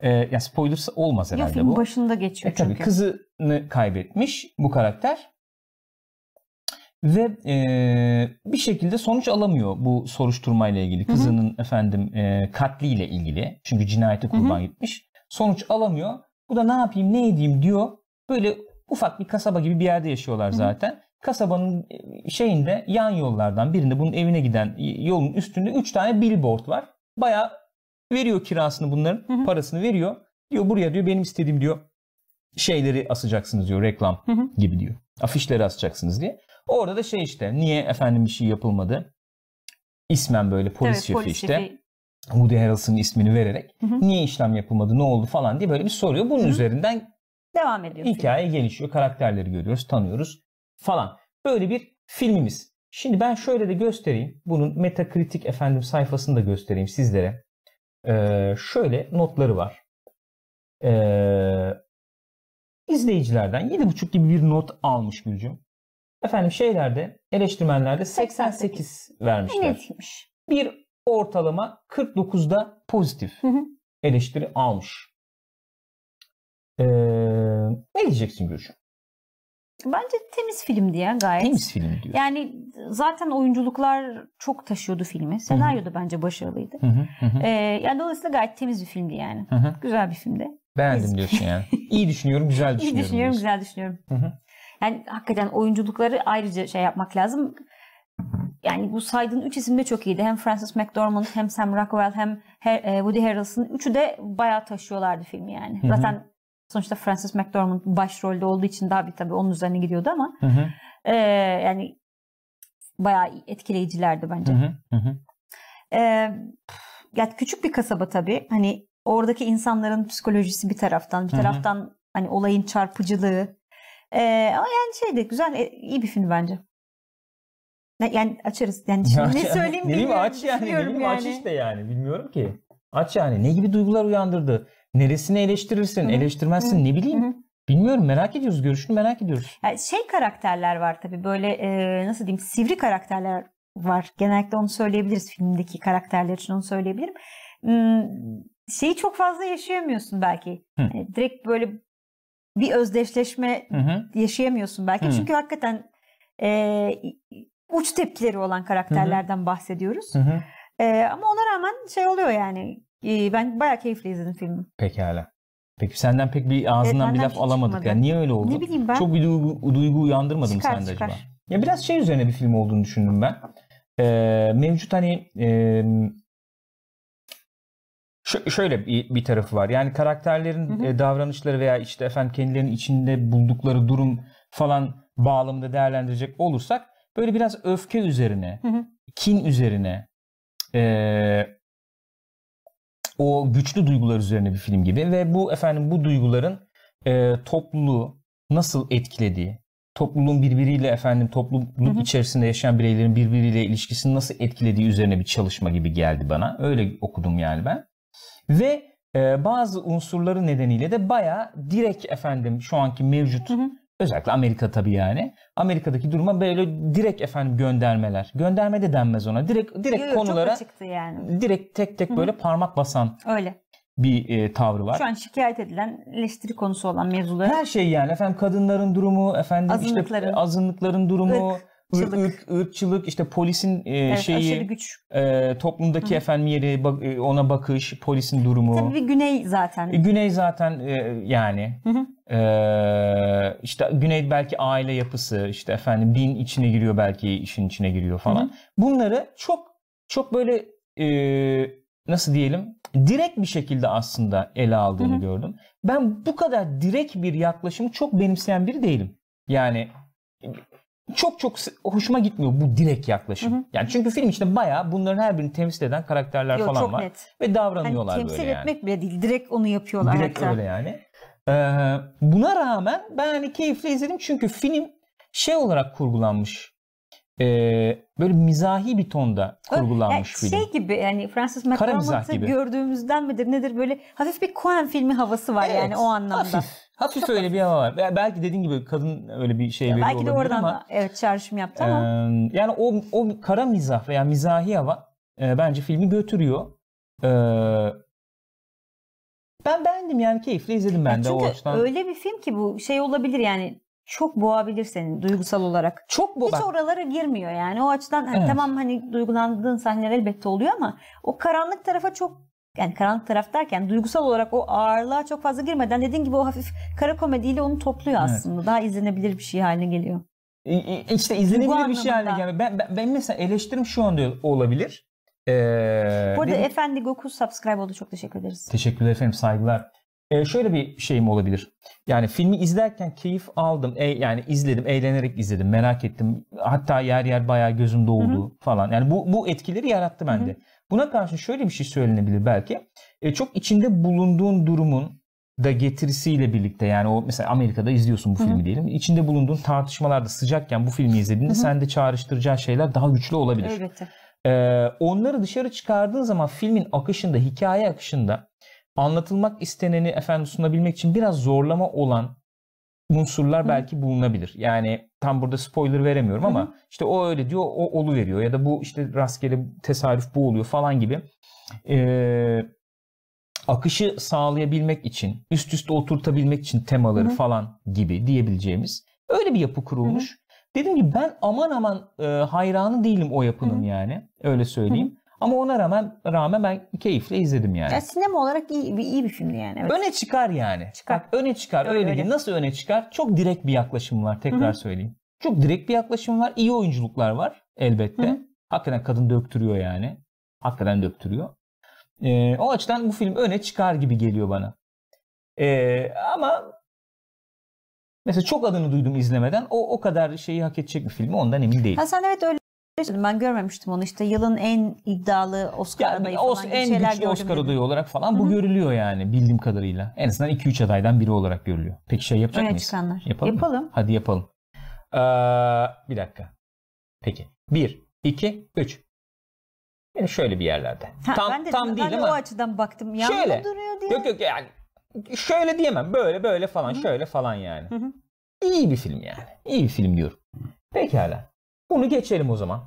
e, ya spoiler olmaz Yok herhalde film bu. başında geçiyor E tabii çünkü. kızını kaybetmiş bu karakter. Ve e, bir şekilde sonuç alamıyor bu soruşturmayla ilgili. Hı hı. Kızının efendim e, katliyle ilgili. Çünkü cinayete kurban gitmiş. Sonuç alamıyor. Bu da ne yapayım ne edeyim diyor. Böyle ufak bir kasaba gibi bir yerde yaşıyorlar hı. zaten. Kasabanın şeyinde yan yollardan birinde bunun evine giden yolun üstünde 3 tane billboard var. Bayağı veriyor kirasını bunların Hı hı. parasını veriyor. Diyor buraya diyor benim istediğim diyor şeyleri asacaksınız diyor reklam Hı hı. gibi diyor. Afişleri asacaksınız diye. Orada da şey işte niye efendim bir şey yapılmadı? İsmen böyle polis Evet, şefi polis işte. şefi. Woody Harrelson'ın ismini vererek Hı hı. niye işlem yapılmadı ne oldu falan diye böyle bir soruyor. Bunun Hı hı. üzerinden Devam ediyor. film. hikaye gelişiyor. Karakterleri görüyoruz, tanıyoruz falan. Böyle bir filmimiz. Şimdi ben şöyle de göstereyim. Bunun Metacritic efendim sayfasını da göstereyim sizlere. Ee, şöyle notları var. Ee, izleyicilerden 7.5 gibi bir not almış Gülcüm. Efendim şeylerde eleştirmenlerde 88 vermişler. Netmiş. Bir ortalama 49'da pozitif Hı hı. eleştiri almış. Ee, ne diyeceksin Gülcüm? Bence temiz filmdi ya gayet. Temiz film diyor. Yani zaten oyunculuklar çok taşıyordu filmi. Senaryo da bence başarılıydı. Hı hı, hı Ee, yani dolayısıyla gayet temiz bir filmdi yani. hı hı. Güzel bir filmdi. Beğendim diyorsun yani. İyi düşünüyorum, güzel İyi düşünüyorum. düşünüyorum, diyorsun. güzel düşünüyorum. Hı hı. Yani hakikaten oyunculukları ayrıca şey yapmak lazım. Yani bu saydığın üç isim de çok iyiydi. Hem Frances McDormand hem Sam Rockwell hem e, Woody Harrelson. Üçü de bayağı taşıyorlardı filmi yani. Hı hı. Zaten sonuçta Frances McDormand başrolde olduğu için daha bir tabii onun üzerine gidiyordu ama Hı hı, e, yani bayağı etkileyicilerdi bence. hı hı, hı hı. Ee, ya küçük bir kasaba tabii. Hani oradaki insanların psikolojisi bir taraftan, bir Hı hı. taraftan hani olayın çarpıcılığı. Ee, ama yani şeydi güzel, e, iyi bir film bence. Yani açarız. Yani şimdi Ya ne söyleyeyim bilmiyorum. aç yani. Ne bileyim aç yani. işte yani. Bilmiyorum ki. Aç yani. Ne gibi duygular uyandırdı? Neresini eleştirirsin, Hı hı, eleştirmezsin hı, ne bileyim. Hı hı. Bilmiyorum merak ediyoruz. Görüşünü merak ediyoruz. Yani şey karakterler var tabii böyle e, nasıl diyeyim sivri karakterler var. Genellikle onu söyleyebiliriz filmdeki karakterler için onu söyleyebilirim. Hmm, Şeyi çok fazla yaşayamıyorsun belki. Hı. Yani direkt böyle bir özdeşleşme Hı hı. yaşayamıyorsun belki. Hı. Çünkü hakikaten e, uç tepkileri olan karakterlerden bahsediyoruz. Hı hı. E, ama ona rağmen şey oluyor yani. E, ben bayağı keyifli izledim filmi. Pekala. Peki senden pek bir ağzından Evet, bir laf alamadık. çıkmadı. Yani niye öyle oldu? Ne bileyim ben. Çok bir duygu, duygu uyandırmadı mı sende çıkar. acaba? Ya biraz şey üzerine bir film olduğunu düşündüm ben. Ee, mevcut hani e, şö- şöyle bir, bir tarafı var. Yani karakterlerin Hı hı. e, davranışları veya işte efendim kendilerinin içinde buldukları durum falan bağlamında değerlendirecek olursak böyle biraz öfke üzerine, Hı hı. kin üzerine, e, o güçlü duygular üzerine bir film gibi ve bu efendim bu duyguların e, topluluğu nasıl etkilediği, topluluğun birbiriyle efendim topluluk Hı hı. içerisinde yaşayan bireylerin birbiriyle ilişkisini nasıl etkilediği üzerine bir çalışma gibi geldi bana. Öyle okudum yani ben. Ve e, bazı unsurları nedeniyle de bayağı direkt efendim şu anki mevcut Hı hı. özellikle Amerika tabii yani. Amerika'daki duruma böyle direkt efendim göndermeler. Gönderme de denmez ona. Direkt direkt Yo, yo, konulara yani. direkt tek tek Hı hı. böyle parmak basan Öyle. bir e, tavrı var. Şu an şikayet edilen eleştiri konusu olan mevzuları. Her şey yani efendim kadınların durumu, efendim Azınlıkların, işte azınlıkların durumu, ırk, ırk, ırkçılık, işte polisin e, evet, şeyi, güç. e, toplumdaki Hı hı. efendim yeri, bak- e, ona bakış, polisin durumu. Tabii bir güney zaten. E, Güney zaten e, yani Hı hı. e, işte Güney belki aile yapısı, işte efendim din içine giriyor belki işin içine giriyor falan. Hı Bunları çok çok böyle e, nasıl diyelim direkt bir şekilde aslında ele aldığını Hı hı. gördüm. Ben bu kadar direkt bir yaklaşımı çok benimseyen biri değilim. Yani çok çok hoşuma gitmiyor bu direkt yaklaşım. Hı hı. Yani çünkü film içinde bayağı bunların her birini temsil eden karakterler Yo, falan çok var net. ve Hani davranıyorlar temsil böyle yani. etmek bile değil. Direkt onu yapıyorlar. Direkt hatta. öyle yani. Ee, buna rağmen ben hani keyifle izledim çünkü film şey olarak kurgulanmış. Ee, böyle mizahi bir tonda kurgulanmış Yani film. Şey gibi yani Francis McDormand'ı gibi. gördüğümüzden midir nedir böyle hafif bir Coen filmi havası var Evet, yani o anlamda. Hafif, hafif öyle bir hava var. Belki dediğin gibi kadın öyle bir şey veriyor Belki de oradan ama evet çağrışım yaptı e, ama yani o o kara mizah veya mizahi hava e, bence filmi götürüyor. Ee, ben beğendim yani keyifle izledim ben Ya de o çünkü açıdan. öyle bir film ki bu şey olabilir yani çok boğabilir seni duygusal olarak. Çok bu Hiç bak, oralara girmiyor yani. O açıdan hani Evet. tamam hani duygulandığın sahneler elbette oluyor ama o karanlık tarafa çok yani karanlık taraf derken duygusal olarak o ağırlığa çok fazla girmeden dediğin gibi o hafif kara komediyle onu topluyor Evet. aslında. Daha izlenebilir bir şey haline geliyor. İşte izlenebilir bir şey haline gelmiyor. Ben, ben, ben mesela eleştirim şu anda olabilir. Ee, Bu arada dedim- Efendi Goku subscribe oldu. Çok teşekkür ederiz. Teşekkürler efendim saygılar. Ee, şöyle bir şeyim olabilir. Yani filmi izlerken keyif aldım. E, yani izledim, eğlenerek izledim, merak ettim. Hatta yer yer bayağı gözüm doldu falan. Yani bu bu etkileri yarattı bende. Buna karşı şöyle bir şey söylenebilir belki. E, çok içinde bulunduğun durumun da getirisiyle birlikte yani o mesela Amerika'da izliyorsun bu filmi diyelim. İçinde bulunduğun tartışmalarda sıcakken bu filmi izlediğinde Hı hı. sende çağrıştıracağı şeyler daha güçlü olabilir. Elbette. Ee, onları dışarı çıkardığın zaman filmin akışında, hikaye akışında anlatılmak isteneni efendim sunabilmek için biraz zorlama olan unsurlar Hı. belki bulunabilir. Yani tam burada spoiler veremiyorum ama işte o öyle diyor, o olu veriyor ya da bu işte rastgele tesadüf bu oluyor falan gibi. Ee, akışı sağlayabilmek için, üst üste oturtabilmek için temaları Hı hı. falan gibi diyebileceğimiz öyle bir yapı kurulmuş. Dedim ki ben aman aman e, hayranı değilim o yapının Hı hı. yani. Öyle söyleyeyim. Ama ona rağmen rağmen ben keyifle izledim yani. Ya sinema olarak iyi, bir- iyi bir filmdi yani. Evet. Öne çıkar yani. Çıkar. Bak, öne çıkar. Öyle, Öyle, öyle. Nasıl öne çıkar? Çok direkt bir yaklaşım var. Tekrar Hı hı. söyleyeyim. Çok direkt bir yaklaşım var. İyi oyunculuklar var elbette. Hı hı. Hakikaten kadın döktürüyor yani. Hakikaten döktürüyor. Ee, o açıdan bu film öne çıkar gibi geliyor bana. Ee, ama mesela çok adını duydum izlemeden. O o kadar şeyi hak edecek bir film mi? Ondan emin değilim. Ha sen evet öyle. Ben görmemiştim onu. İşte yılın en iddialı Oscar Yani adayı falan en şeyler güçlü Oscar adayı olarak falan bu Hı hı. görülüyor yani bildiğim kadarıyla. En azından 2-3 adaydan biri olarak görülüyor. Peki şey yapacak Öne mıyız? çıkanlar. Yapalım mı? Yapalım. Hadi yapalım. Ee, bir dakika. Peki. 1, 2, 3. Yani şöyle bir yerlerde. Ha, tam ben de, tam ben değil de ama o açıdan baktım. Yanında Şöyle. duruyor diye. yok yok yani şöyle diyemem. Böyle böyle falan Hı hı. şöyle falan yani. Hı hı. İyi bir film yani. İyi bir film diyorum. Pekala. Bunu geçelim o zaman.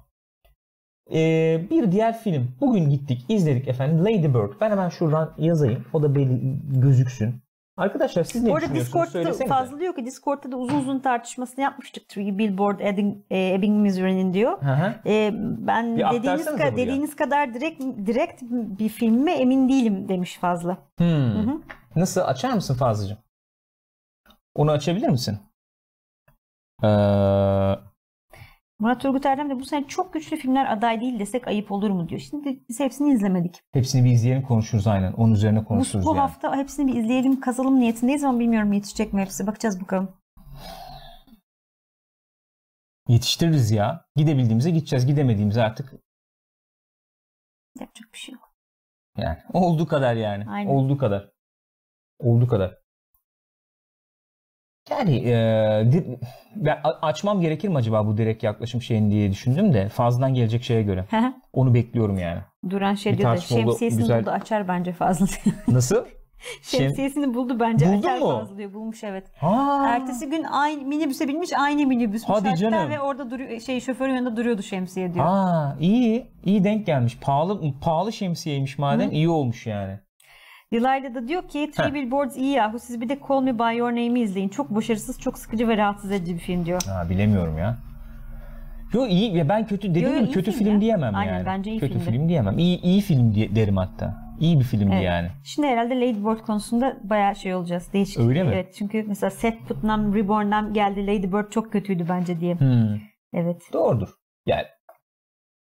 Ee, bir diğer film. Bugün gittik, izledik efendim. Lady Bird. Ben hemen şuradan yazayım. O da belli gözüksün. Arkadaşlar siz ne Bu arada düşünüyorsunuz? Discord'da fazla diyor ki Discord'da da uzun uzun tartışmasını yapmıştık. Three Billboard Ebbing, Ebbing Missouri'nin diyor. Hı hı. E, ben Bir dediğiniz, ka- dediğiniz kadar direkt direkt bir film mi emin değilim demiş fazla. Hmm. Hı hı. Nasıl? Açar mısın Fazlıcığım? Onu açabilir misin? Ee, Murat Turgut Erdem de bu sene çok güçlü filmler aday değil desek ayıp olur mu diyor. Şimdi biz hepsini izlemedik. hepsini bir izleyelim konuşuruz aynen. Onun üzerine Bu, konuşuruz bu yani. hafta hepsini bir izleyelim kazalım niyetindeyiz ama bilmiyorum yetişecek mi hepsi. Bakacağız bakalım. Yetiştiririz ya. Gidebildiğimize gideceğiz. Gidemediğimize artık Yapacak bir şey yok. yani. Olduğu kadar yani. Aynen. Olduğu kadar. Olduğu kadar. Yani e, açmam gerekir mi acaba bu direkt yaklaşım şeyini diye düşündüm de fazladan gelecek şeye göre. Onu bekliyorum yani. Duran şey Bir diyor da şemsiyesini güzel. buldu açar bence fazla. Nasıl? Şem- şemsiyesini buldu bence Buldun açar mu? fazla diyor. Bulmuş evet. Aa, Ertesi gün aynı minibüse binmiş aynı minibüsmüş Hadi canım. ve orada duruyor şey şoförün yanında duruyordu şemsiye diyor. Aa, iyi. iyi denk gelmiş. Pahalı pahalı şemsiyeymiş madem Hı. iyi olmuş yani. Dilayla da diyor ki Three. Billboards iyi yahu siz bir de Call Me By Your Name'i izleyin. Çok başarısız, çok sıkıcı ve rahatsız edici bir film diyor. Ha, bilemiyorum ya. Yo iyi ya ben kötü dediğim Yo, yo, kötü film film, ya. diyemem Aynen, yani. bence iyi kötü filmdi. film diyemem. İyi iyi film diye, derim hatta. İyi bir filmdi Evet. yani. Şimdi herhalde Lady Bird konusunda bayağı şey olacağız. Değişik. Öyle mi? Evet çünkü mesela Seth Putnam Reborn'dan geldi Lady Bird çok kötüydü bence diye. Hmm, Evet. doğrudur. Yani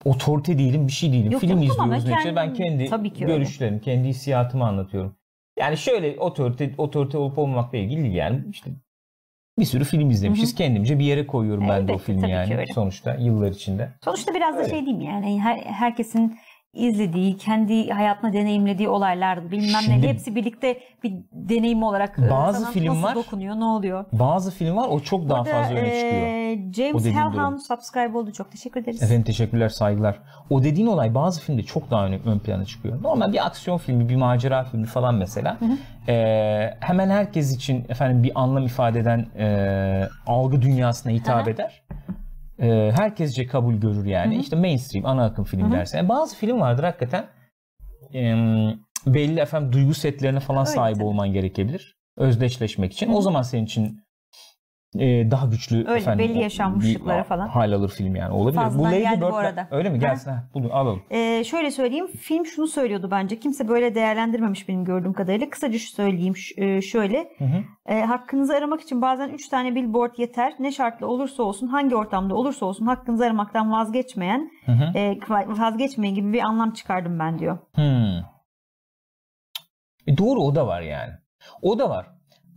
otorite değilim, bir şey değilim. Yok, film yok, izliyoruz neticede. Ben kendi- Tabii ki öyle. görüşlerimi, kendi hissiyatımı anlatıyorum. Yani şöyle otorite otorite olup olmamakla ilgili değil yani işte bir sürü film izlemişiz. Kendimce bir yere koyuyorum ben de o filmi yani sonuçta yıllar içinde. Sonuçta biraz da Öyle. şey diyeyim yani her, herkesin izlediği, kendi hayatına deneyimlediği olaylar bilmem Şimdi- ne hepsi birlikte bir deneyim olarak e, Bazı sana film nasıl var, dokunuyor, ne oluyor? Bazı film var o çok daha Burada, fazla öne çıkıyor. e, James durum. subscribe oldu. Çok teşekkür ederiz. Efendim teşekkürler, saygılar. O dediğin olay bazı filmde çok daha ön, ön plana çıkıyor. Normal bir aksiyon filmi, bir macera filmi falan mesela. Ee, hemen herkes için efendim bir anlam ifade eden e, algı dünyasına hitap Hı hı. eder. E, herkesce kabul görür yani. Hı hı. İşte mainstream, ana akım film Hı hı. dersin. Yani bazı film vardır hakikaten e, belli efendim duygu setlerine falan Öyle sahip tabii. olman gerekebilir. Özdeşleşmek için. Hı hı. O zaman senin için e, daha güçlü Öyle, efendim, belli yaşanmışlıklara falan. hal alır film yani. Olabilir. Fazladan Lady geldi bu Bird'le- arada. Öyle mi? Gelsin. Ha, bunu alalım. Ee, şöyle söyleyeyim. Film şunu söylüyordu bence. Kimse böyle değerlendirmemiş benim gördüğüm kadarıyla. Kısaca şu söyleyeyim. Ş- e, şöyle. Hı hı. E, hakkınızı aramak için bazen 3 tane billboard yeter. Ne şartla olursa olsun, hangi ortamda olursa olsun hakkınızı aramaktan vazgeçmeyen, Hı hı. e, vazgeçmeyin gibi bir anlam çıkardım ben diyor. Hmm. E doğru o da var yani. O da var.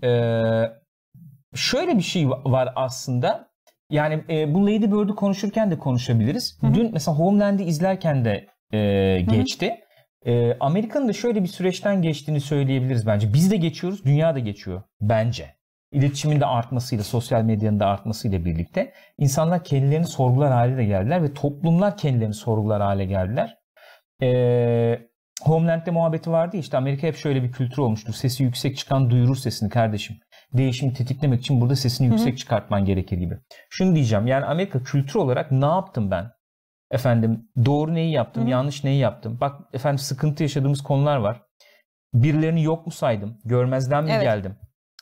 Ee, şöyle bir şey va- var aslında. Yani e, bu Lady Bird'ü konuşurken de konuşabiliriz. Hı hı. Dün mesela Homeland'i izlerken de e, geçti. E, Amerika'nın da şöyle bir süreçten geçtiğini söyleyebiliriz bence. Biz de geçiyoruz, dünya da geçiyor bence. İletişimin de artmasıyla, sosyal medyanın da artmasıyla birlikte insanlar kendilerini sorgular hale de geldiler ve toplumlar kendilerini sorgular hale geldiler. Ee, Homeland'de muhabbeti vardı ya işte Amerika hep şöyle bir kültür olmuştur. Sesi yüksek çıkan duyurur sesini kardeşim. Değişimi tetiklemek için burada sesini yüksek çıkartman gerekir gibi. Şunu diyeceğim yani Amerika kültür olarak ne yaptım ben? Efendim doğru neyi yaptım, Hı hı. yanlış neyi yaptım? Bak efendim sıkıntı yaşadığımız konular var. Birilerini yok mu saydım? Görmezden mi Evet. geldim?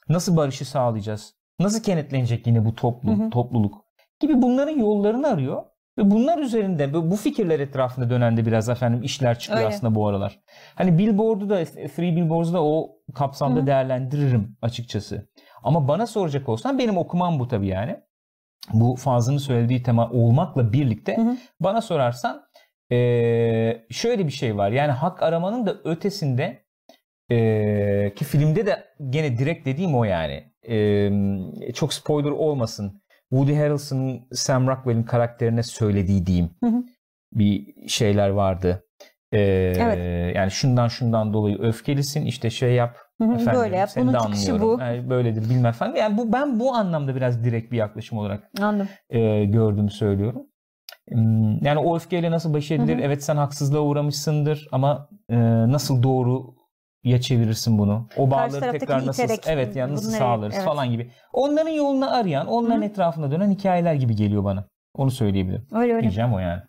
Nasıl barışı sağlayacağız? Nasıl kenetlenecek yine bu toplum, topluluk? Gibi bunların yollarını arıyor. Ve bunlar üzerinde bu fikirler etrafında dönen de biraz efendim işler çıkıyor Öyle. aslında bu aralar. Hani Billboard'u da Three Billboards'u da o kapsamda Hı hı. değerlendiririm açıkçası. Ama bana soracak olsan benim okumam bu tabii yani. Bu Fazlı'nın söylediği tema olmakla birlikte Hı hı. bana sorarsan eee, şöyle bir şey var. Yani hak aramanın da ötesinde eee, ki filmde de gene direkt dediğim o yani. Eee, çok spoiler olmasın. Woody Harrelson'ın Sam Rockwell'in karakterine söylediği diyeyim Hı hı. bir şeyler vardı. Eee, Evet. Yani şundan şundan dolayı öfkelisin işte şey yap. Efendim, Böyle yap. Bunun çıkışı bu. Yani böyledir bilmem falan. Yani bu ben bu anlamda biraz direkt bir yaklaşım olarak Anladım. e, gördüğümü söylüyorum. Hmm, Yani o öfkeyle nasıl baş edilir? Hı hı. Evet sen haksızlığa uğramışsındır ama e, nasıl doğru ya çevirirsin bunu? O bağları tekrar nasıl iterek evet yani nasıl bunları- sağlarız evet. falan gibi. Onların yolunu arayan, onların Hı. etrafında dönen hikayeler gibi geliyor bana. Onu söyleyebilirim. Öyle öyle. Diyeceğim o yani.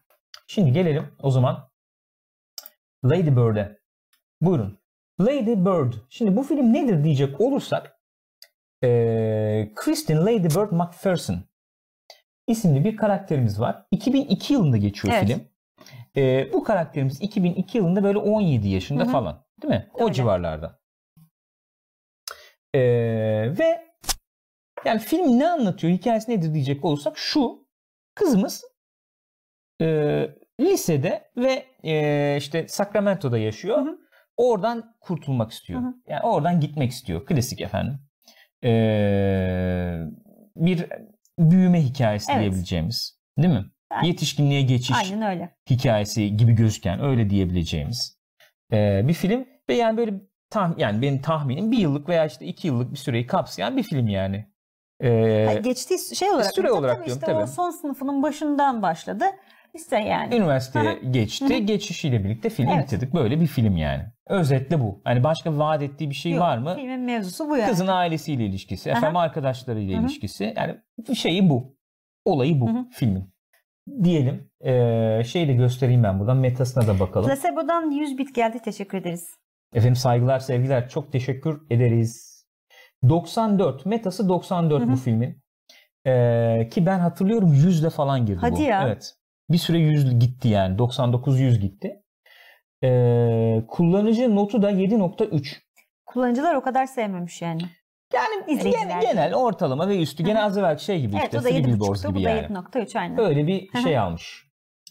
Şimdi gelelim o zaman Lady Bird'e. Buyurun. Lady Bird. Şimdi bu film nedir diyecek olursak eee Kristin Lady Bird McPherson isimli bir karakterimiz var. 2002 yılında geçiyor Evet. film. Eee, bu karakterimiz 2002 yılında böyle 17 yaşında Hı hı. falan. Değil mi? O Öyle. civarlarda. Eee, ve yani film ne anlatıyor, hikayesi nedir diyecek olursak şu. Kızımız eee, lisede ve eee, işte Sacramento'da yaşıyor. Hı hı. Oradan kurtulmak istiyor. Hı hı. Yani oradan gitmek istiyor. Klasik efendim. Eee, bir büyüme hikayesi Evet. diyebileceğimiz. Değil mi? Ben- Yetişkinliğe geçiş Aynen öyle. hikayesi gibi gözüken öyle diyebileceğimiz eee, bir film ve yani böyle tah yani benim tahminim bir yıllık veya işte iki yıllık bir süreyi kapsayan bir film yani. Eee, Ha, Geçtiği şey olarak. süre tabii olarak tabii diyorum, işte o tabii. son sınıfının başından başladı. İşte yani. üniversiteye Hı geçti. Geçişiyle birlikte filmi Evet. bitirdik. Böyle bir film yani. Özetle bu. Hani başka vaat ettiği bir şey Yok, var mı? Filmin mevzusu bu yani. Kızın ailesiyle ilişkisi, Aha. efendim arkadaşlarıyla Hı hı. ilişkisi. Yani şeyi bu. Olayı bu Hı hı. filmin. Diyelim. Ee, şeyi de göstereyim ben buradan. Metasına da bakalım. Placebo'dan 100 bit geldi. Teşekkür ederiz. Efendim saygılar, sevgiler. Çok teşekkür ederiz. 94. Metası 94 Hı hı. bu filmin. Ee, ki ben hatırlıyorum 100'le falan girdi Hadi bu. ya. Evet. Bir süre 100 gitti yani. 99-100 gitti. Ee, kullanıcı notu da 7.3. Kullanıcılar o kadar sevmemiş yani. Yani genel, genel ortalama ve üstü. Gene az evvel şey gibi Evet işte. o da Three Billboards 7.5'tu. gibi Bu da yani. 7.3 aynen. Öyle bir şey almış.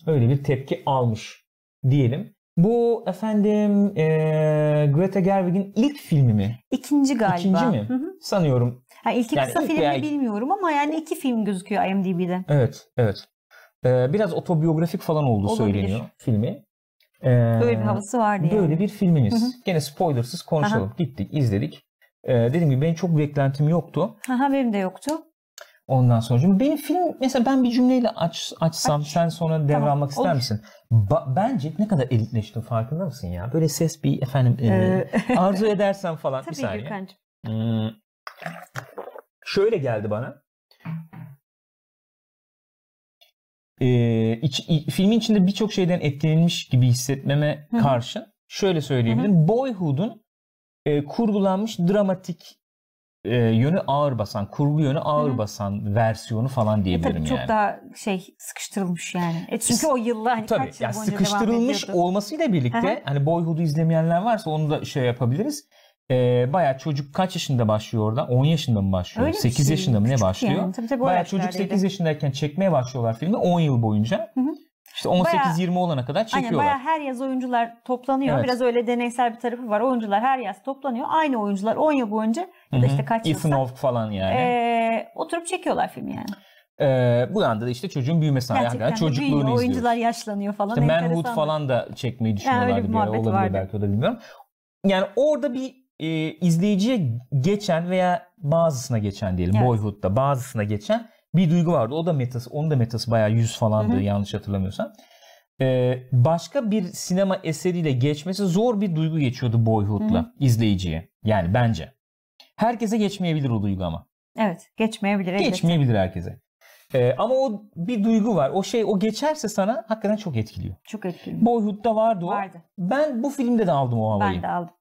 Öyle bir tepki almış diyelim. Bu efendim eee, Greta Gerwig'in ilk filmi mi? İkinci galiba. İkinci mi? Hı hı. Sanıyorum. Ha, ilki Yani kısa ilk filmi veya- bilmiyorum ama yani iki film gözüküyor IMDb'de. Evet, evet. Eee, biraz otobiyografik falan olduğu Olabilir. söyleniyor filmi. Eee, Böyle bir havası vardı yani. Böyle bir filmimiz. Hı hı. Gene spoilersız konuşalım. Gittik, izledik. Eee dediğim gibi benim çok beklentim yoktu. Aha, benim de yoktu. Ondan sonra benim film mesela ben bir cümleyle aç, açsam Aç. sen sonra devralmak ister olur. misin? Ba- bence ne kadar elitleştim farkında mısın ya? Böyle ses bir efendim e, Ee, arzu edersen falan bir Tabii saniye. Gürkan'cığım. Hmm. Şöyle geldi bana. E, iç- i- filmin içinde birçok şeyden etkilenilmiş gibi hissetmeme Hı hı. karşın şöyle söyleyebilirim. Boyhood'un e, kurgulanmış dramatik e, yönü ağır basan, kurgu yönü ağır Hı hı. basan versiyonu falan E diyebilirim tabii çok yani. daha şey sıkıştırılmış yani. E çünkü o yıllar hani Tabii kaç yıl yani boyunca devam sıkıştırılmış ediyordu. olmasıyla birlikte hı. hani Boyhood'u izlemeyenler varsa onu da şey yapabiliriz. Ee, bayağı çocuk kaç yaşında başlıyor orada? 10 yaşında mı başlıyor? Öyle bir 8 şey. yaşında mı ne başlıyor? yani. Tabii tabii bayağı çocuk yaşlardaydı. 8 yaşındayken çekmeye başlıyorlar filmi 10 yıl boyunca. Hı hı. İşte 18-20 olana kadar Aynen çekiyorlar. bayağı her yaz oyuncular toplanıyor. Evet. Biraz öyle deneysel bir tarafı var. Oyuncular her yaz toplanıyor. Aynı oyuncular 10 yıl boyunca ya da işte kaç Ethan yılsa Hawke falan yani. e, oturup çekiyorlar filmi yani. Ee, bu anda da işte çocuğun büyümesi hakikaten çocukluğunu büyüyor, izliyoruz. oyuncular yaşlanıyor falan. İşte Manhood falan da çekmeyi düşünüyorlardı bir bir ara. Olabilir vardı. belki o da bilmiyorum. Yani orada bir e, izleyiciye geçen veya bazısına geçen diyelim Evet. Boyhood'da bazısına geçen bir duygu vardı. O da metası, onun da metası bayağı 100 falandı Hı hı. yanlış hatırlamıyorsam. Ee, başka bir sinema eseriyle geçmesi zor bir duygu geçiyordu Boyhood'la Hı izleyiciye. Yani bence. Herkese geçmeyebilir o duygu ama. Evet geçmeyebilir. elbette. Geçmeyebilir herkese. Ee, ama o bir duygu var. O şey o geçerse sana hakikaten çok etkiliyor. Çok etkili. Boyhood'da vardı o. Vardı. Ben bu filmde de aldım o havayı. Ben de aldım.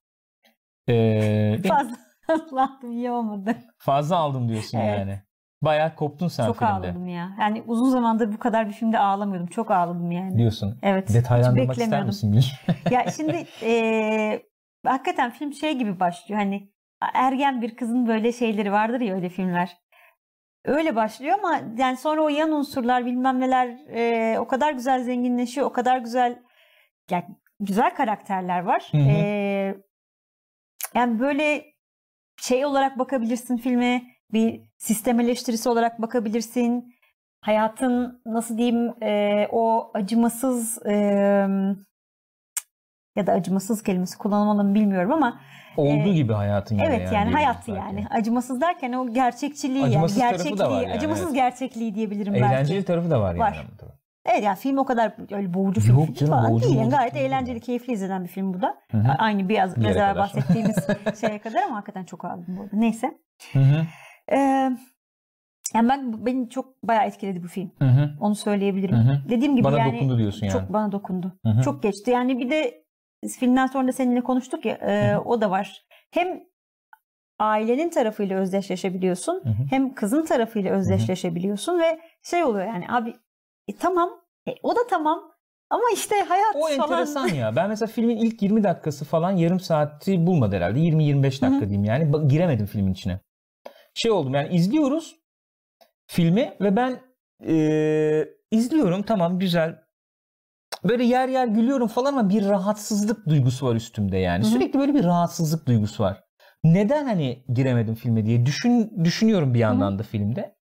Ee, Fazla atlattım iyi olmadı. fazla aldım diyorsun Evet. yani. Bayağı koptun sen Çok filmde. ağladım ya. Yani uzun zamandır bu kadar bir filmde ağlamıyordum. Çok ağladım yani. Diyorsun. Evet. Detaylandırmak ister misin? Ya şimdi eee, hakikaten film şey gibi başlıyor. Hani ergen bir kızın böyle şeyleri vardır ya öyle filmler. Öyle başlıyor ama yani sonra o yan unsurlar bilmem neler eee, o kadar güzel zenginleşiyor. O kadar güzel yani güzel karakterler var. Hı hı. Eee, yani böyle şey olarak bakabilirsin filme. Bir sistem eleştirisi olarak bakabilirsin. Hayatın nasıl diyeyim eee, o acımasız eee, ya da acımasız kelimesi kullanılmalı mı bilmiyorum ama Olduğu Ee, gibi hayatın evet yani, diyebiliriz hayat belki. yani. Acımasız derken o gerçekçiliği Acımasız yani gerçekliği, yani, acımasız evet. gerçekliği diyebilirim Eğlenceli belki. tarafı da var, Var. yani. Evet yani film o kadar öyle boğucu Yok film canım, falan boğucu değil. Yani boğucu gayet değil eğlenceli, keyifli izlenen bir film bu da. Hı hı. Aynı biraz, biraz evvel bahsettiğimiz şeye kadar ama hakikaten çok ağladım bu arada. Neyse. Hı hı. Ee, yani ben beni çok bayağı etkiledi bu film. Hı hı. Onu söyleyebilirim. Hı hı. Dediğim gibi Bana yani dokundu diyorsun yani. çok bana dokundu. Hı hı. Çok geçti. Yani bir de filmden sonra da seninle konuştuk ya e, Hı hı. o da var. Hem ailenin tarafıyla özdeşleşebiliyorsun Hı hı. hem kızın tarafıyla özdeşleşebiliyorsun ve şey oluyor yani abi e, tamam e, o da tamam ama işte hayat O falan. enteresan ya. Ben mesela filmin ilk 20 dakikası falan yarım saati bulmadı herhalde. 20-25 dakika Hı hı. diyeyim yani. Ba- Giremedim filmin içine. Şey oldum yani izliyoruz filmi ve ben eee, izliyorum tamam güzel. Böyle yer yer gülüyorum falan ama bir rahatsızlık duygusu var üstümde yani. Hı hı. Sürekli böyle bir rahatsızlık duygusu var. Neden hani giremedim filme diye düşün düşünüyorum bir yandan da filmde.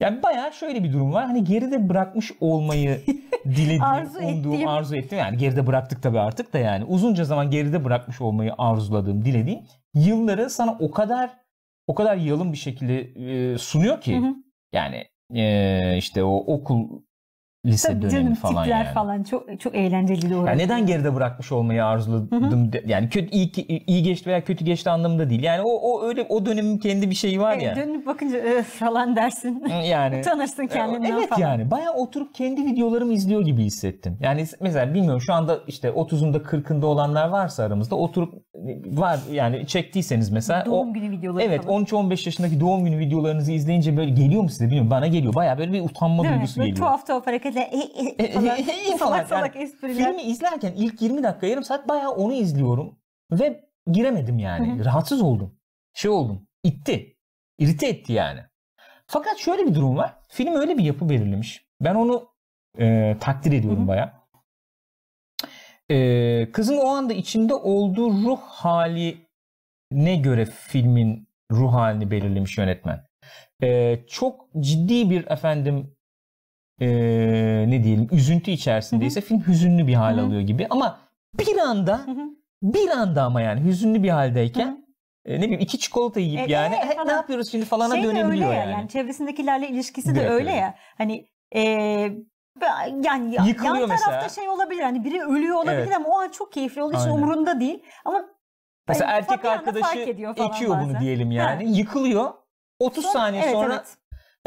Yani bayağı şöyle bir durum var. Hani geride bırakmış olmayı dilediğim, Arzu umduğum, ettiğim. arzu ettim. Yani geride bıraktık tabii artık da yani. Uzunca zaman geride bırakmış olmayı arzuladığım, dilediğim yılları sana o kadar o kadar yalın bir şekilde e, sunuyor ki. Hı hı. Yani e, işte o okul lise Tabii dönemi canım falan tipler yani. falan çok çok eğlenceli de Yani orası. neden geride bırakmış olmayı arzuladım? de- yani kötü iyi, iyi geçti veya kötü geçti anlamında değil. Yani o o öyle o dönemin kendi bir şeyi var Evet, ya. Dönüp bakınca "Öf" falan dersin. Yani Utanırsın kendinden Evet falan. yani bayağı oturup kendi videolarımı izliyor gibi hissettim. Yani mesela bilmiyorum şu anda işte 30'unda 40'ında olanlar varsa aramızda oturup var yani çektiyseniz mesela Doğum o günü videoları Evet falan. 13-15 yaşındaki doğum günü videolarınızı izleyince böyle geliyor mu size bilmiyorum bana geliyor. Bayağı böyle bir utanma Değil mi? duygusu Böyle geliyor. tuhaf tuhaf hareketler e, e, E, falan. e, e, falan. salak salak Yani espriler. Filmi izlerken ilk 20 dakika yarım saat bayağı onu izliyorum ve giremedim yani. Hı hı. Rahatsız oldum. Şey oldum. İtti. İrite etti yani. Fakat şöyle bir durum var. Film öyle bir yapı belirlemiş. Ben onu e, takdir ediyorum Hı hı. bayağı. E, kızın o anda içinde olduğu ruh haline göre filmin ruh halini belirlemiş yönetmen. E, çok ciddi bir efendim e, ne diyelim üzüntü içerisindeyse film hüzünlü bir hal alıyor gibi ama bir anda bir anda ama yani hüzünlü bir haldeyken ne bileyim iki çikolata yiyip E, yani e, "E, ne yapıyoruz şimdi falana şey de dönebiliyor ya yani. yani. çevresindekilerle ilişkisi de Direkt öyle öyle. ya. Hani e, yani ya- Yıkılıyor yan tarafta mesela. şey olabilir hani biri ölüyor olabilir Evet. ama o an çok keyifli olduğu için umurunda değil ama Mesela hani erkek arkadaşı ekiyor bunu bazen. diyelim yani. Yıkılıyor. 30 Sonra- saniye evet, sonra evet.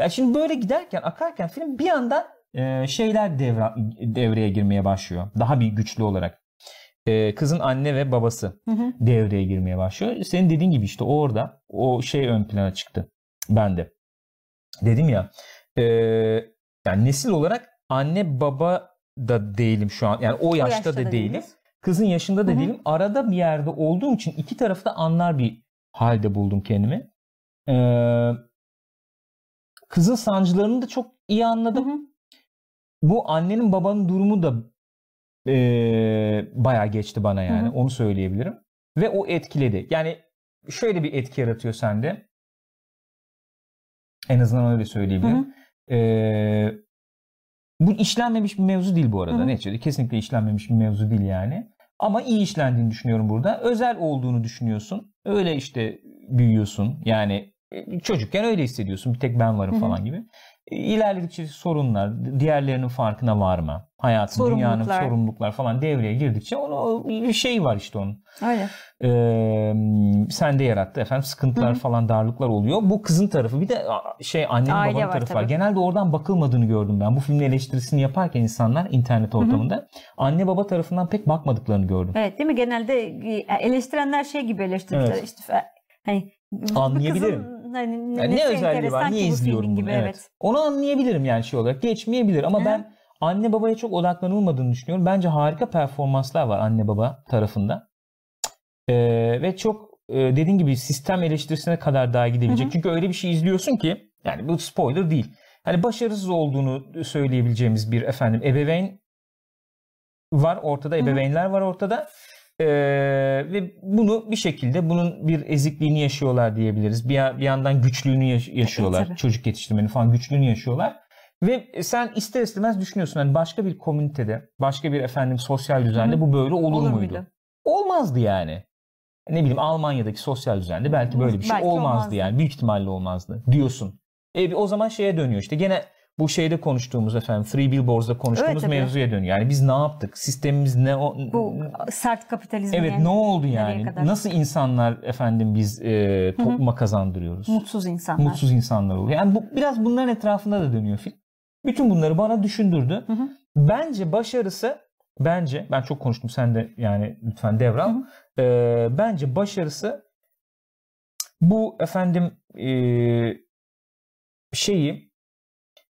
Ya şimdi böyle giderken akarken film bir anda e, şeyler devre, devreye girmeye başlıyor. Daha bir güçlü olarak. E, kızın anne ve babası Hı hı. devreye girmeye başlıyor. Senin dediğin gibi işte orada o şey ön plana çıktı bende. Dedim ya e, yani nesil olarak anne baba da değilim şu an. Yani o yaşta, yaşta da, da değilim. değiliz. Kızın yaşında da Hı hı. değilim. Arada bir yerde olduğum için iki tarafı da anlar bir halde buldum kendimi. Ee, kızın sancılarını da çok iyi Hı anladım. hı. Bu annenin babanın durumu da ee, bayağı geçti bana yani. Hı hı. Onu söyleyebilirim. Ve o etkiledi. Yani şöyle bir etki yaratıyor sende. En azından öyle Hı söyleyebilirim. hı. Ee, bu işlenmemiş bir mevzu değil bu arada. Hı hı. Neticede kesinlikle işlenmemiş bir mevzu değil yani. Ama iyi işlendiğini düşünüyorum burada. Özel olduğunu düşünüyorsun. Öyle işte büyüyorsun. Yani e, çocukken öyle hissediyorsun. Bir tek ben varım falan gibi. E, İlerledikçe sorunlar, diğerlerinin farkına varma, hayatın, dünyanın Sorumluluklar. sorumluluklar falan devreye girdikçe onu bir şey var işte onun. Öyle. Ee, sende yarattı efendim sıkıntılar Hı hı. falan darlıklar oluyor. Bu kızın tarafı bir de şey annenin Aile babanın var tarafı var. tabii. Genelde oradan bakılmadığını gördüm ben. Bu filmin eleştirisini yaparken insanlar internet ortamında anne baba tarafından pek bakmadıklarını gördüm. Evet değil mi? Genelde e, eleştirenler şey gibi eleştirmişler. Evet. İşte hani Anlayabilirim. kızın hani Yani ne özelliği var? Niye izliyorum bunu? gibi Evet. evet. Onu anlayabilirim yani şey olarak. Geçmeyebilir ama Hı. ben anne babaya çok odaklanılmadığını düşünüyorum. Bence harika performanslar var anne baba tarafında. Ee, ve çok e, dediğin gibi sistem eleştirisine kadar daha gidebilecek. Hı hı. Çünkü öyle bir şey izliyorsun ki yani bu spoiler değil. Hani başarısız olduğunu söyleyebileceğimiz bir efendim ebeveyn var ortada, Hı hı. ebeveynler var ortada. Ee, ve bunu bir şekilde bunun bir ezikliğini yaşıyorlar diyebiliriz. Bir, bir yandan güçlüğünü yaş- yaşıyorlar. tabii. Çocuk yetiştirmenin falan güçlüğünü yaşıyorlar. Ve sen ister istemez düşünüyorsun hani başka bir komünitede, başka bir efendim sosyal düzende Hı bu böyle olur, Olur muydu? muydu? Olmazdı yani. Ne bileyim Almanya'daki sosyal düzende belki böyle bir şey Belki olmazdı, olmazdı. yani. Büyük ihtimalle olmazdı diyorsun. E, o zaman şeye dönüyor işte gene bu şeyde konuştuğumuz efendim Three Billboards'da konuştuğumuz tabii. mevzuya dönüyor. Yani biz ne yaptık? Sistemimiz ne o Bu sert kapitalizm Evet yani ne oldu yani? Nasıl insanlar efendim biz e, topluma kazandırıyoruz? mutsuz insanlar. Mutsuz insanlar oluyor. Yani bu biraz bunların etrafında da dönüyor film. Bütün bunları bana düşündürdü. Hı hı. Bence başarısı bence ben çok konuştum sen de yani lütfen devral. Ee, bence başarısı bu efendim e, şeyi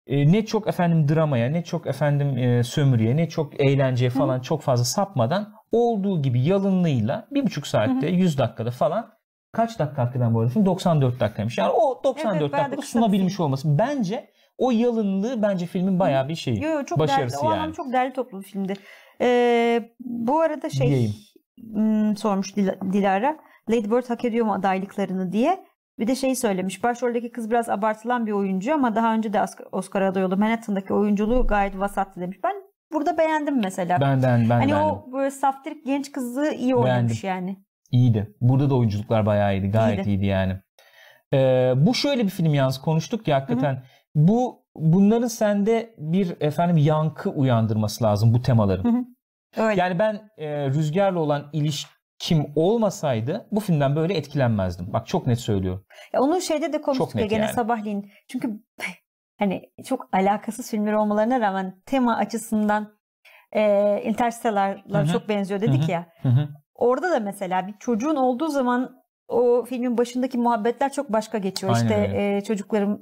e, ne çok efendim dramaya ne çok efendim e, sömürüye ne çok eğlenceye falan çok fazla sapmadan olduğu gibi yalınlığıyla bir buçuk saatte 100 dakikada falan kaç dakika hakikaten bu arada film 94 dakikaymış. Yani o 94 Evet, dakikada sunabilmiş film. olması bence o yalınlığı bence filmin bayağı bir şeyi. Yo, yo, çok Başarısı değerli, o yani. anlamda çok değerli toplu bir filmdi. Ee, bu arada şey Diyeyim. hmm, sormuş Dil- Dilara. Lady Bird hak ediyor mu adaylıklarını diye. Bir de şeyi söylemiş. Başroldeki kız biraz abartılan bir oyuncu ama daha önce de Oscar- aday oldu. Manhattan'daki oyunculuğu gayet vasattı demiş. Ben burada beğendim mesela. Benden ben hani beğendim. o böyle saftirik genç kızı iyi oynamış yani. İyiydi. Burada da oyunculuklar bayağı iyiydi. Gayet İyiydi. iyiydi yani. Ee, bu şöyle bir film yalnız konuştuk ya hakikaten. Bu bunların sende bir efendim yankı uyandırması lazım bu temaların. Hı hı. Öyle. Yani ben e, Rüzgar'la olan ilişkim olmasaydı bu filmden böyle etkilenmezdim. Bak çok net söylüyorum. Ya onu şeyde de konuştuk ya gene yani. sabahleyin. Çünkü hani çok alakasız filmler olmalarına rağmen tema açısından e, Interstellar'la Hı hı. çok benziyor dedik Hı hı. ya. Hı hı. Orada da mesela bir çocuğun olduğu zaman o filmin başındaki muhabbetler çok başka geçiyor. Aynen işte öyle. e, çocuklarım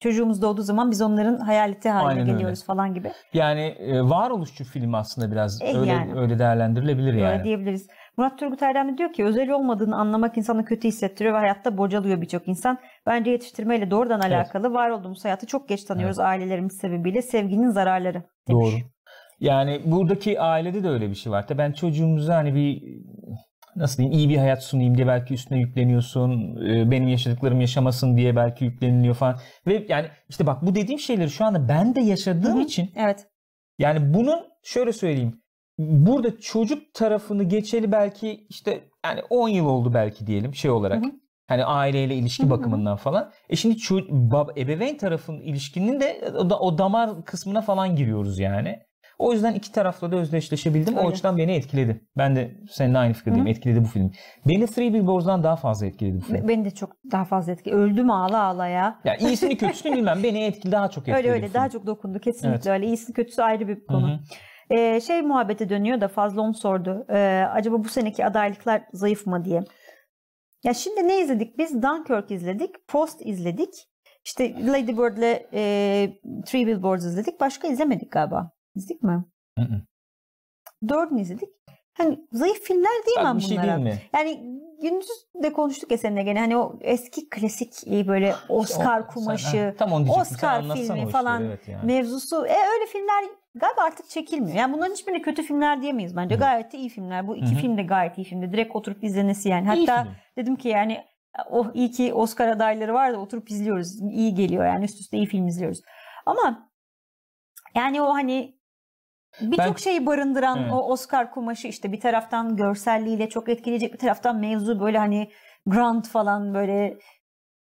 çocuğumuz doğduğu zaman biz onların hayaleti haline Aynen öyle. geliyoruz falan gibi. Yani e, varoluşçu film aslında biraz E, öyle yani. öyle değerlendirilebilir yani. diyebiliriz. Murat Turgut Erdem de diyor ki özel olmadığını anlamak insanı kötü hissettiriyor ve hayatta bocalıyor birçok insan. Bence yetiştirmeyle doğrudan Evet. alakalı. Var olduğumuz hayatı çok geç tanıyoruz ailelerimiz sebebiyle. Sevginin zararları demiş. Doğru. Yani buradaki ailede de öyle bir şey var. Ben çocuğumuza hani bir nasıl diyeyim iyi bir hayat sunayım diye belki üstüne yükleniyorsun. Ee, Benim yaşadıklarım yaşamasın diye belki yükleniliyor falan. Ve yani işte bak bu dediğim şeyleri şu anda ben de yaşadığım Hı hı. için Evet. yani bunun şöyle söyleyeyim. Burada çocuk tarafını geçeli belki işte yani 10 yıl oldu belki diyelim şey olarak. Hı hı. Hani aileyle ilişki bakımından falan. E şimdi ço- bab- ebeveyn tarafının ilişkinin de o, da- o damar kısmına falan giriyoruz yani. O yüzden iki tarafla da özdeşleşebildim. O Öyle. açıdan beni etkiledi. Ben de seninle aynı fikirdeyim. Hı. Etkiledi bu film. Beni Three Billboards'dan daha fazla etkiledi bu film. Be- Beni de çok daha fazla etkiledi. Öldüm ağla ağla ya. Ya iyisini kötüsünü bilmem. Beni etkili daha çok etkiledi. Öyle öyle film. daha çok dokundu kesinlikle Evet. öyle. İyisi kötüsü ayrı bir konu. Ee, şey muhabbete dönüyor da fazla onu sordu. Ee, acaba bu seneki adaylıklar zayıf mı diye. Ya şimdi ne izledik? Biz Dunkirk izledik, Post izledik. İşte Lady Bird'le e, Three Billboards izledik. Başka izlemedik galiba. İzledik mi? Hı hı. Dördünü izledik. Hani zayıf filmler diyemem Bak bir şey bunlara. değil mi? Yani gündüz de konuştuk ya seninle gene hani o eski klasik e, böyle Oscar O- sen- kumaşı, ha, tam onu. Sen Oscar filmi o işleri, falan evet yani. mevzusu. E öyle filmler galiba artık çekilmiyor. Yani bunların hiçbirine kötü filmler diyemeyiz bence. Hı. Gayet de iyi filmler. Bu iki Hı hı. film de gayet iyi filmdi. Direkt oturup izlenesi yani. Hatta dedim ki yani oh iyi ki Oscar adayları var da oturup izliyoruz. İyi geliyor yani üst üste iyi film izliyoruz. Ama yani o hani birçok şeyi barındıran Evet. o Oscar kumaşı işte bir taraftan görselliğiyle çok etkileyecek bir taraftan mevzu böyle hani Grant falan böyle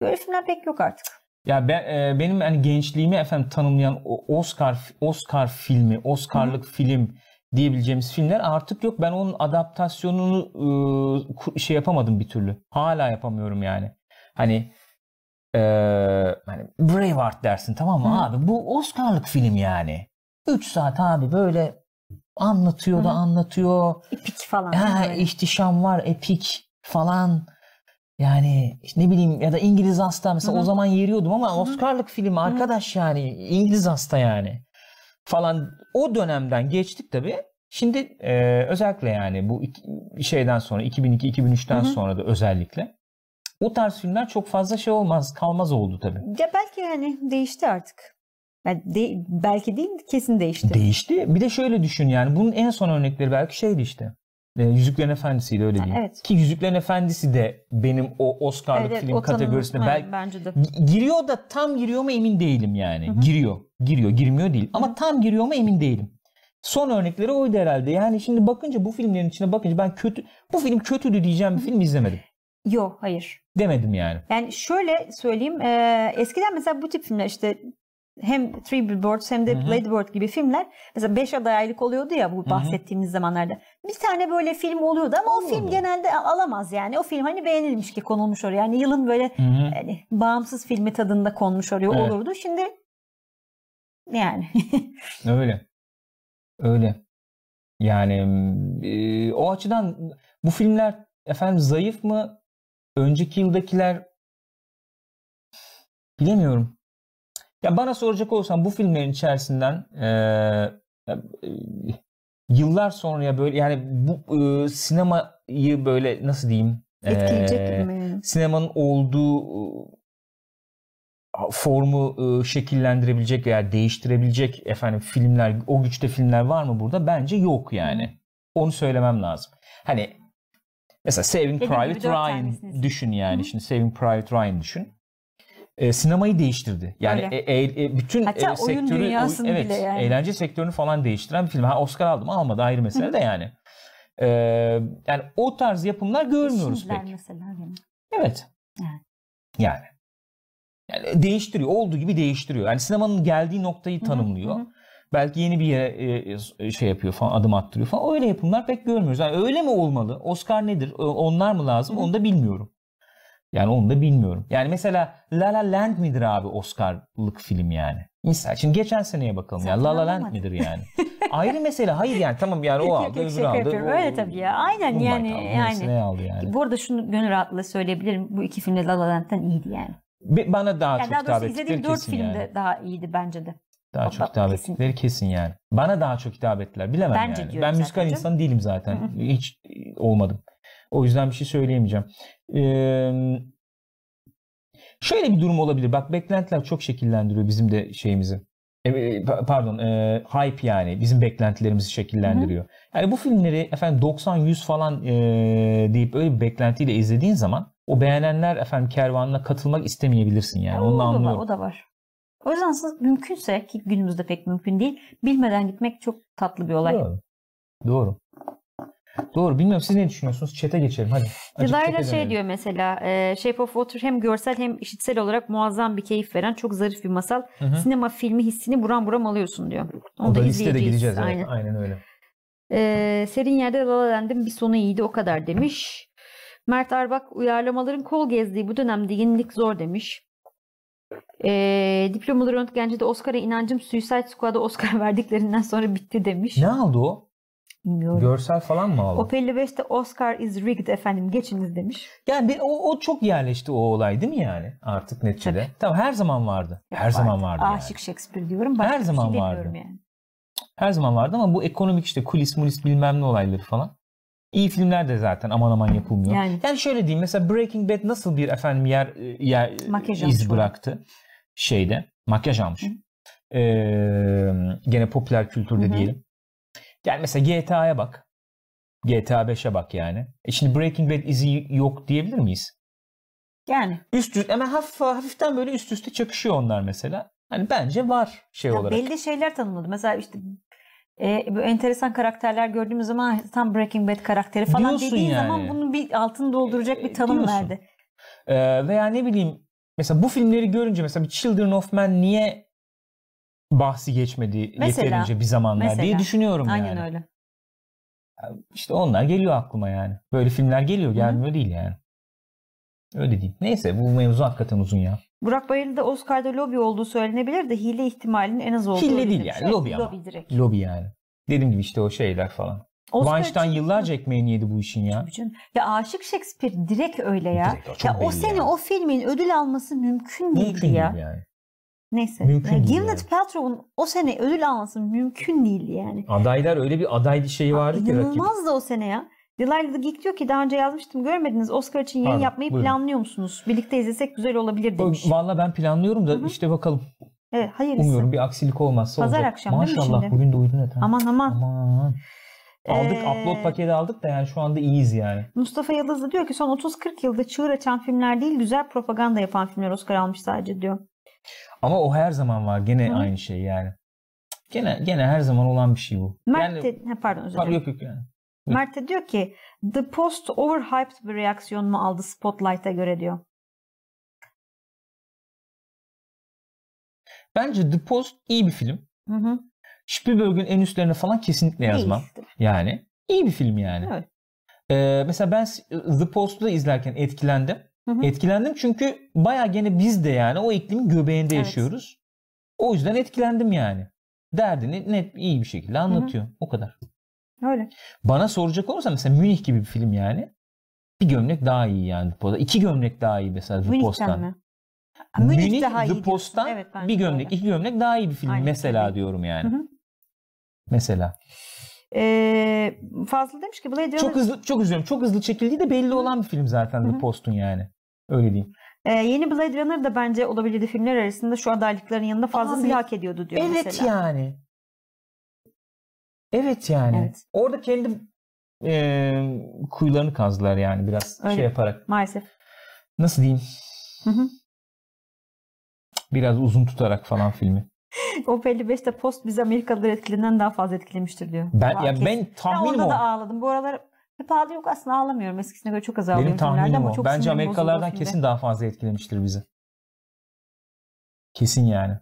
böyle filmler pek yok artık. Ya ben e, benim hani gençliğimi efendim tanımlayan o Oscar Oscar filmi, Oscar'lık film diyebileceğimiz filmler artık yok. Ben onun adaptasyonunu e, şey yapamadım bir türlü. Hala yapamıyorum yani. Hani e, hani Braveheart dersin tamam mı Hı. abi? Bu Oscar'lık film yani. 3 saat abi böyle anlatıyor da anlatıyor. İpik falan. Ha, böyle. ihtişam var, epik falan. Yani işte ne bileyim ya da İngiliz Hasta mesela Hı hı. o zaman yeriyordum ama Hı hı. Oscar'lık film arkadaş yani İngiliz Hasta yani falan o dönemden geçtik tabii. Şimdi e, özellikle yani bu iki- şeyden sonra 2002-2003'ten Hı hı. sonra da özellikle o tarz filmler çok fazla şey olmaz kalmaz oldu tabii. Ya belki hani değişti artık. Yani de- belki değil kesin değişti. Değişti. Bir de şöyle düşün yani bunun en son örnekleri belki şeydi işte. E, Yüzüklerin Efendisi'ydi öyle diyeyim. evet. Ki Yüzüklerin Efendisi de benim o Oscar'lık Evet, film o tanım- kategorisine evet, belki bence de. Gi- giriyor da tam giriyor mu emin değilim yani. Hı hı. Giriyor. Giriyor. Girmiyor değil. Ama Hı. tam giriyor mu emin değilim. Son örnekleri oydu herhalde. Yani şimdi bakınca bu filmlerin içine bakınca ben kötü bu film kötüydü diyeceğim bir film izlemedim. Yok hayır. Demedim yani. Yani şöyle söyleyeyim. e, eskiden mesela bu tip filmler işte hem Three Billboards hem de Hı hı. Lady Bird gibi filmler mesela 5 adaylık oluyordu ya bu bahsettiğimiz zamanlarda. Bir tane böyle film oluyordu ama o film Olurdu. genelde alamaz yani. O film hani beğenilmiş ki konulmuş oraya. Yani yılın böyle Hı hı. yani bağımsız filmi tadında konmuş oraya Evet. olurdu. Şimdi yani Öyle. Öyle. Yani e, o açıdan bu filmler efendim zayıf mı? Önceki yıldakiler bilemiyorum. Ya bana soracak olursan bu filmlerin içerisinden e, e, yıllar sonraya böyle yani bu e, sinemayı böyle nasıl diyeyim etkileyecek e, mi? sinemanın olduğu e, formu e, şekillendirebilecek veya değiştirebilecek efendim filmler, o güçte filmler var mı burada? Bence yok yani. Onu söylemem lazım. Hani mesela Saving Private Ryan düşün yani. Hı. Şimdi Saving Private Ryan düşün. E, sinemayı değiştirdi. Yani Öyle. e, e, e, bütün Hatta e, oyun sektörü, dünyasını oy- evet, bile yani. eğlence sektörünü falan değiştiren bir film. Ha Oscar aldı mı almadı ayrı mesele de yani. E, yani o tarz yapımlar görmüyoruz Şimdiler pek. mesela gene. Evet. Yani. Yani. Yani değiştiriyor. Olduğu gibi değiştiriyor. Yani sinemanın geldiği noktayı tanımlıyor. hı hı. Belki yeni bir yere e, e, şey yapıyor falan, adım attırıyor falan. Öyle yapımlar pek görmüyoruz. Yani öyle mi olmalı? Oscar nedir? Onlar mı lazım? Hı hı. Onu da bilmiyorum. Yani onu da bilmiyorum. Yani mesela La La Land midir abi Oscar'lık film yani? Misal şimdi geçen seneye bakalım ya. Zaten La La Land alamadı. midir yani? Ayrı mesele. Hayır yani tamam yani o aldı, öbürü aldı. yapıyorum. o- Öyle tabii ya. Aynen Moonlight yani, aldı, yani. aldı yani. Bu arada şunu gönül rahatlığı söyleyebilirim. Bu iki film de La La Land'den iyiydi yani. Bana daha yani çok daha hitap ettikleri dört kesin film yani. de daha iyiydi bence de. Daha Bak, çok hitap kesin. ettikleri kesin yani. Bana daha çok hitap ettiler. Bilemem Bence yani. Ben müzikal insan değilim zaten. Hı hı. Hiç olmadım. O yüzden bir şey söyleyemeyeceğim. Ee, şöyle bir durum olabilir. Bak beklentiler çok şekillendiriyor bizim de şeyimizi. E, e, pa- pardon, e, hype yani bizim beklentilerimizi şekillendiriyor. Yani bu filmleri efendim 90-100 falan e, deyip öyle bir beklentiyle izlediğin zaman o beğenenler efendim kervanına katılmak istemeyebilirsin yani. Ya, Onu o, da var, anlıyorum. o da var. O yüzden aslında mümkünse ki günümüzde pek mümkün değil. Bilmeden gitmek çok tatlı bir olay. Doğru. Doğru. Doğru. Bilmiyorum siz ne düşünüyorsunuz? Chat'e geçelim hadi. Chat'e şey diyor mesela e, Shape of Water hem görsel hem işitsel olarak muazzam bir keyif veren çok zarif bir masal. Hı hı. Sinema filmi hissini buram buram alıyorsun diyor. Onu O da listede izleyeceğiz. gideceğiz. Evet. Aynen. Aynen öyle. E, serin yerde La La Land'in bir sonu iyiydi o kadar demiş. Mert Arbak uyarlamaların kol gezdiği bu dönemde yenilik zor demiş. E, diplomalı röntgenci de Oscar'a inancım Suicide Squad'a Oscar verdiklerinden sonra bitti demiş. Ne aldı o? Bilmiyorum. Görsel falan mı aldı? O 55'te Oscar is rigged efendim geçiniz demiş. Yani bir, o, o çok yerleşti o olay değil mi yani artık neticede? Tabii. Tamam her zaman vardı. Her zaman vardı yani. Aşık Shakespeare diyorum. Başka Her zaman şey vardı. Yani. Her zaman vardı ama bu ekonomik işte kulis mulis bilmem ne olayları falan. İyi filmler de zaten aman aman yapılmıyor. Yani. Yani şöyle diyeyim mesela Breaking Bad nasıl bir efendim yer, yer Makyaj iz bıraktı şeyde. Makyaj almış. Hı. Ee, gene popüler kültürde Hı hı. diyelim. Yani mesela GTA'ya bak. GTA 5'e bak yani. E şimdi Breaking Bad izi yok diyebilir miyiz? Yani. Üst üste hemen hafif, hafiften böyle üst üste çakışıyor onlar mesela. Hani bence var şey Ya olarak. belli şeyler tanımladı. Mesela işte e, böyle enteresan karakterler gördüğümüz zaman tam Breaking Bad karakteri falan Diyorsun dediğin yani. zaman bunun bir altını dolduracak bir tanım diyorsun. verdi. Ee, veya ne bileyim mesela bu filmleri görünce mesela bir Children of Men niye bahsi geçmedi Mesela, yeterince bir zamanlar diye mesela. düşünüyorum Aynen yani. öyle. İşte onlar geliyor aklıma yani. Böyle filmler geliyor gelmiyor değil yani. Öyle diyeyim. Neyse bu mevzu hakikaten uzun ya. Burak Bayırlı'da Oscar'da lobi olduğu söylenebilir de hile ihtimalinin en az olduğu. Hile değil yani, Evet, lobi ama. Lobi direkt. Lobi yani. Dediğim gibi işte o şeyler falan. Oscar Weinstein için- yıllarca ekmeğini yedi bu işin ya. Tabii. Ya Aşık Shakespeare direkt öyle ya. Direkt o ya o sene yani. o filmin ödül alması mümkün değildi Mümkün ya. değil yani. Neyse. Mümkün Yani değil Gwyneth yani. Paltrow'un o sene ödül alması mümkün değildi yani. Adaylar öyle bir aday şeyi vardı ki rakip. Da o sene ya. Delilah the Geek diyor ki daha önce yazmıştım görmediniz. Oscar için yayın Pardon, yapmayı buyurun. planlıyor musunuz? Birlikte izlesek güzel olabilir demiş. Valla ben planlıyorum da Hı hı. işte bakalım. Evet hayırlısı. Umuyorum bir aksilik olmazsa Pazar olacak. akşam değil mi Maşallah şimdi? bugün de et. ha. Aman aman. Aman. Aldık Ee, upload paketi aldık da yani şu anda iyiyiz yani. Mustafa Yıldız da diyor ki son 30-40 yılda çığır açan filmler değil güzel propaganda yapan filmler Oscar almış sadece diyor. Ama o her zaman var. Gene Hı aynı şey yani. Gene gene her zaman olan bir şey bu. Mert yani, de, pardon özür dilerim. yok yok yani. Mert de diyor ki The Post overhyped bir reaksiyon mu aldı Spotlight'a göre diyor. Bence The Post iyi bir film. Hı hı. Spielberg'ün en üstlerine falan kesinlikle yazmam. Değil. Yani iyi bir film yani. Evet. Ee, mesela ben The Post'u izlerken etkilendim. Hı hı. Etkilendim çünkü baya gene biz de yani o iklimin göbeğinde Evet. yaşıyoruz. O yüzden etkilendim yani. Derdini net iyi bir şekilde anlatıyor. O kadar. Öyle. Bana soracak olursa mesela Münih gibi bir film yani. Bir gömlek daha iyi yani Post'tan. İki gömlek daha iyi mesela Münih'ten Post'tan. mi? Münih, Münih daha iyi. Post'tan Evet, bir gömlek, öyle. iki gömlek daha iyi bir film Aynen, mesela diyorum yani. Hı hı. Mesela. Ee, Fazıl demiş ki Blade Runner Çok hızlı çok üzülüyorum. Çok hızlı çekildiği de belli olan bir film zaten Hı The hı. Post'un yani. Öyle diyeyim. Ee, yeni Blade Runner da bence olabilirdi filmler arasında şu adaylıkların yanında fazlasıyla hak ediyordu diyor evet mesela. yani. Evet yani. Evet. Orada kendi e, kuyularını kazdılar yani biraz Öyle. şey yaparak. Maalesef. Nasıl diyeyim? Hı hı. Biraz uzun tutarak falan filmi. O 55'te post bizi Amerikalılar etkilerinden daha fazla etkilemiştir diyor. Ben Aa, ya kesin. ben Ben tahminim orada o. da ağladım. Bu aralar hep ağlı yok aslında ağlamıyorum. Eskisine göre çok az ağlıyorum Benim tahminim o. Bence Amerikalılardan kesin daha fazla etkilemiştir bizi. Kesin yani.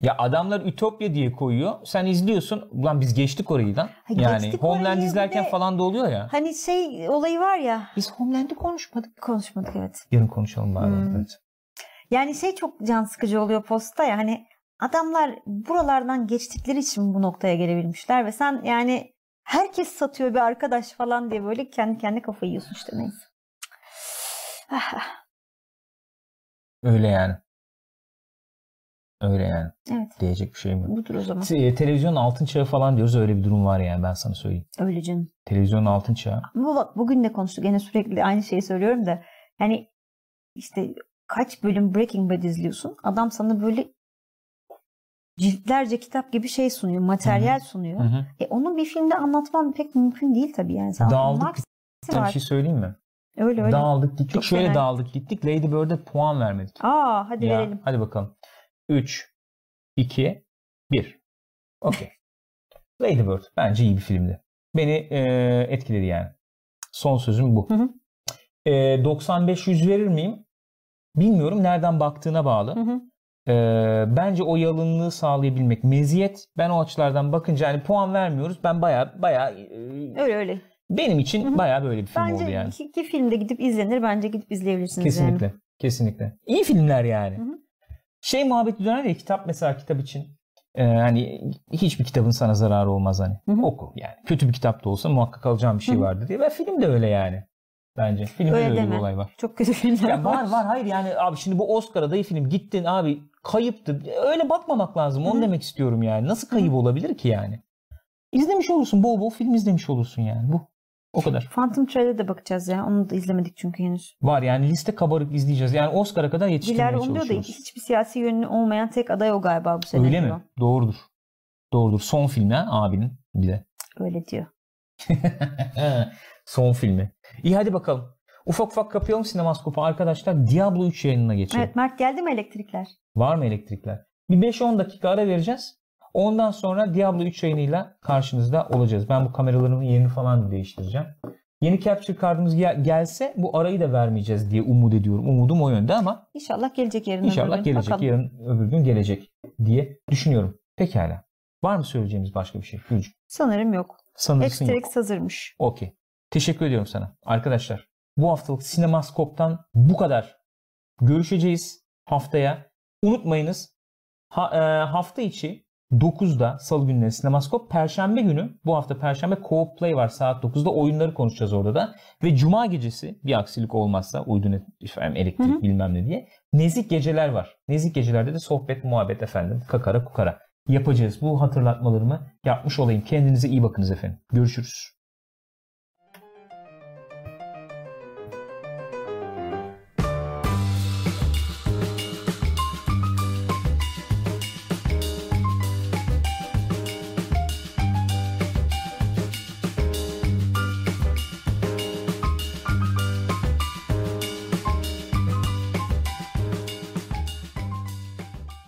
Ya adamlar Ütopya diye koyuyor. Sen izliyorsun. Ulan biz geçtik orayı lan. Ha, Yani geçtik Homeland izlerken de- falan da oluyor ya. Hani şey olayı var ya Biz Homeland'i konuşmadık. konuşmadık evet. Yarın konuşalım bari. Hmm. Evet. Yani şey çok can sıkıcı oluyor posta ya hani adamlar buralardan geçtikleri için bu noktaya gelebilmişler ve sen yani herkes satıyor bir arkadaş falan diye böyle kendi kendi kafayı yiyorsun işte neyse. Ah, Öyle yani. Öyle yani. evet Diyecek bir şeyim yok. budur o zaman. Te- Televizyonun altın çağı falan diyoruz. Öyle bir durum var yani ben sana söyleyeyim. Öyle canım. Televizyonun altın çağı. Ama bak bugün de konuştuk. Gene sürekli aynı şeyi söylüyorum da. Yani işte kaç bölüm Breaking Bad izliyorsun. Adam sana böyle ciltlerce kitap gibi şey sunuyor. Materyal sunuyor. Hı hı. E onu bir filmde anlatman pek mümkün değil tabii yani. Sen Dağıldık bir şey söyleyeyim mi? Öyle öyle. Dağıldık gittik. Çok Şöyle fena. dağıldık gittik. Lady Bird'e puan vermedik. Aa hadi Ya, verelim. Hadi bakalım. 3, 2, 1. Okey. Lady Bird bence iyi bir filmdi. beni e, etkiledi yani. Son sözüm bu. Hı hı. E, 95-100 verir miyim? Bilmiyorum. Nereden baktığına bağlı. Hı hı. Ee, bence o yalınlığı sağlayabilmek meziyet. Ben o açılardan bakınca hani puan vermiyoruz. Ben baya baya Öyle öyle. benim için Hı hı. baya böyle bir film Bence oldu yani. iki, iki filmde gidip izlenir. Bence gidip izleyebilirsiniz Kesinlikle. yani. Kesinlikle. İyi filmler yani. Hı hı. Şey muhabbeti döner ya kitap mesela kitap için e, hani hiçbir kitabın sana zararı olmaz hani. Hı hı. Oku yani. Kötü bir kitap da olsa muhakkak alacağım bir şey Hı hı. vardır diye. Ve film de öyle yani. Bence. Filmde Öyle öyle deme. bir olay var. Çok kötü filmler Ya var var hayır yani abi şimdi bu Oscar adayı film gittin abi kayıptı. Öyle bakmamak lazım. Onu Hı demek istiyorum yani. Nasıl kayıp olabilir ki yani? İzlemiş olursun. Bol bol film izlemiş olursun yani. Bu. O kadar. Phantom Thread'e de bakacağız ya. Onu da izlemedik çünkü henüz. Var yani liste kabarık izleyeceğiz. Yani Oscar'a kadar yetiştirmeye Dilara onu diyor da çalışıyoruz. hiçbir siyasi yönü olmayan tek aday o galiba bu sene. Öyle mi? Doğrudur. Doğrudur. Son filmi ha, abinin bir de. Öyle diyor. Son filmi. İyi hadi bakalım. Ufak ufak kapayalım sinemaskopu arkadaşlar. Diablo 3 yayınına geçelim. Evet Mert geldi mi elektrikler? Var mı elektrikler? Bir 5-10 dakika ara vereceğiz. Ondan sonra Diablo 3 yayınıyla karşınızda olacağız. Ben bu kameralarımın yerini falan değiştireceğim. Yeni capture kartımız gel- gelse bu arayı da vermeyeceğiz diye umut ediyorum. Umudum o yönde ama İnşallah gelecek yarın. öbür inşallah gün. gelecek. Bakalım. Yarın öbür gün gelecek diye düşünüyorum. Pekala. Var mı söyleyeceğimiz başka bir şey? Gülcüm. Sanırım yok. Sanırsın yok. Extra hazırmış. Okey. Teşekkür ediyorum sana. Arkadaşlar bu haftalık Sinemaskop'tan bu kadar. Görüşeceğiz haftaya. Unutmayınız ha- e, hafta içi 9'da salı günleri Sinemaskop. Perşembe günü bu hafta Perşembe Co-op Play var saat 9'da oyunları konuşacağız orada da. Ve Cuma gecesi bir aksilik olmazsa uydu efendim, elektrik Hı hı. bilmem ne diye. Nezik geceler var. Nezik gecelerde de sohbet muhabbet efendim kakara kukara yapacağız. Bu hatırlatmalarımı yapmış olayım. Kendinize iyi bakınız efendim. Görüşürüz.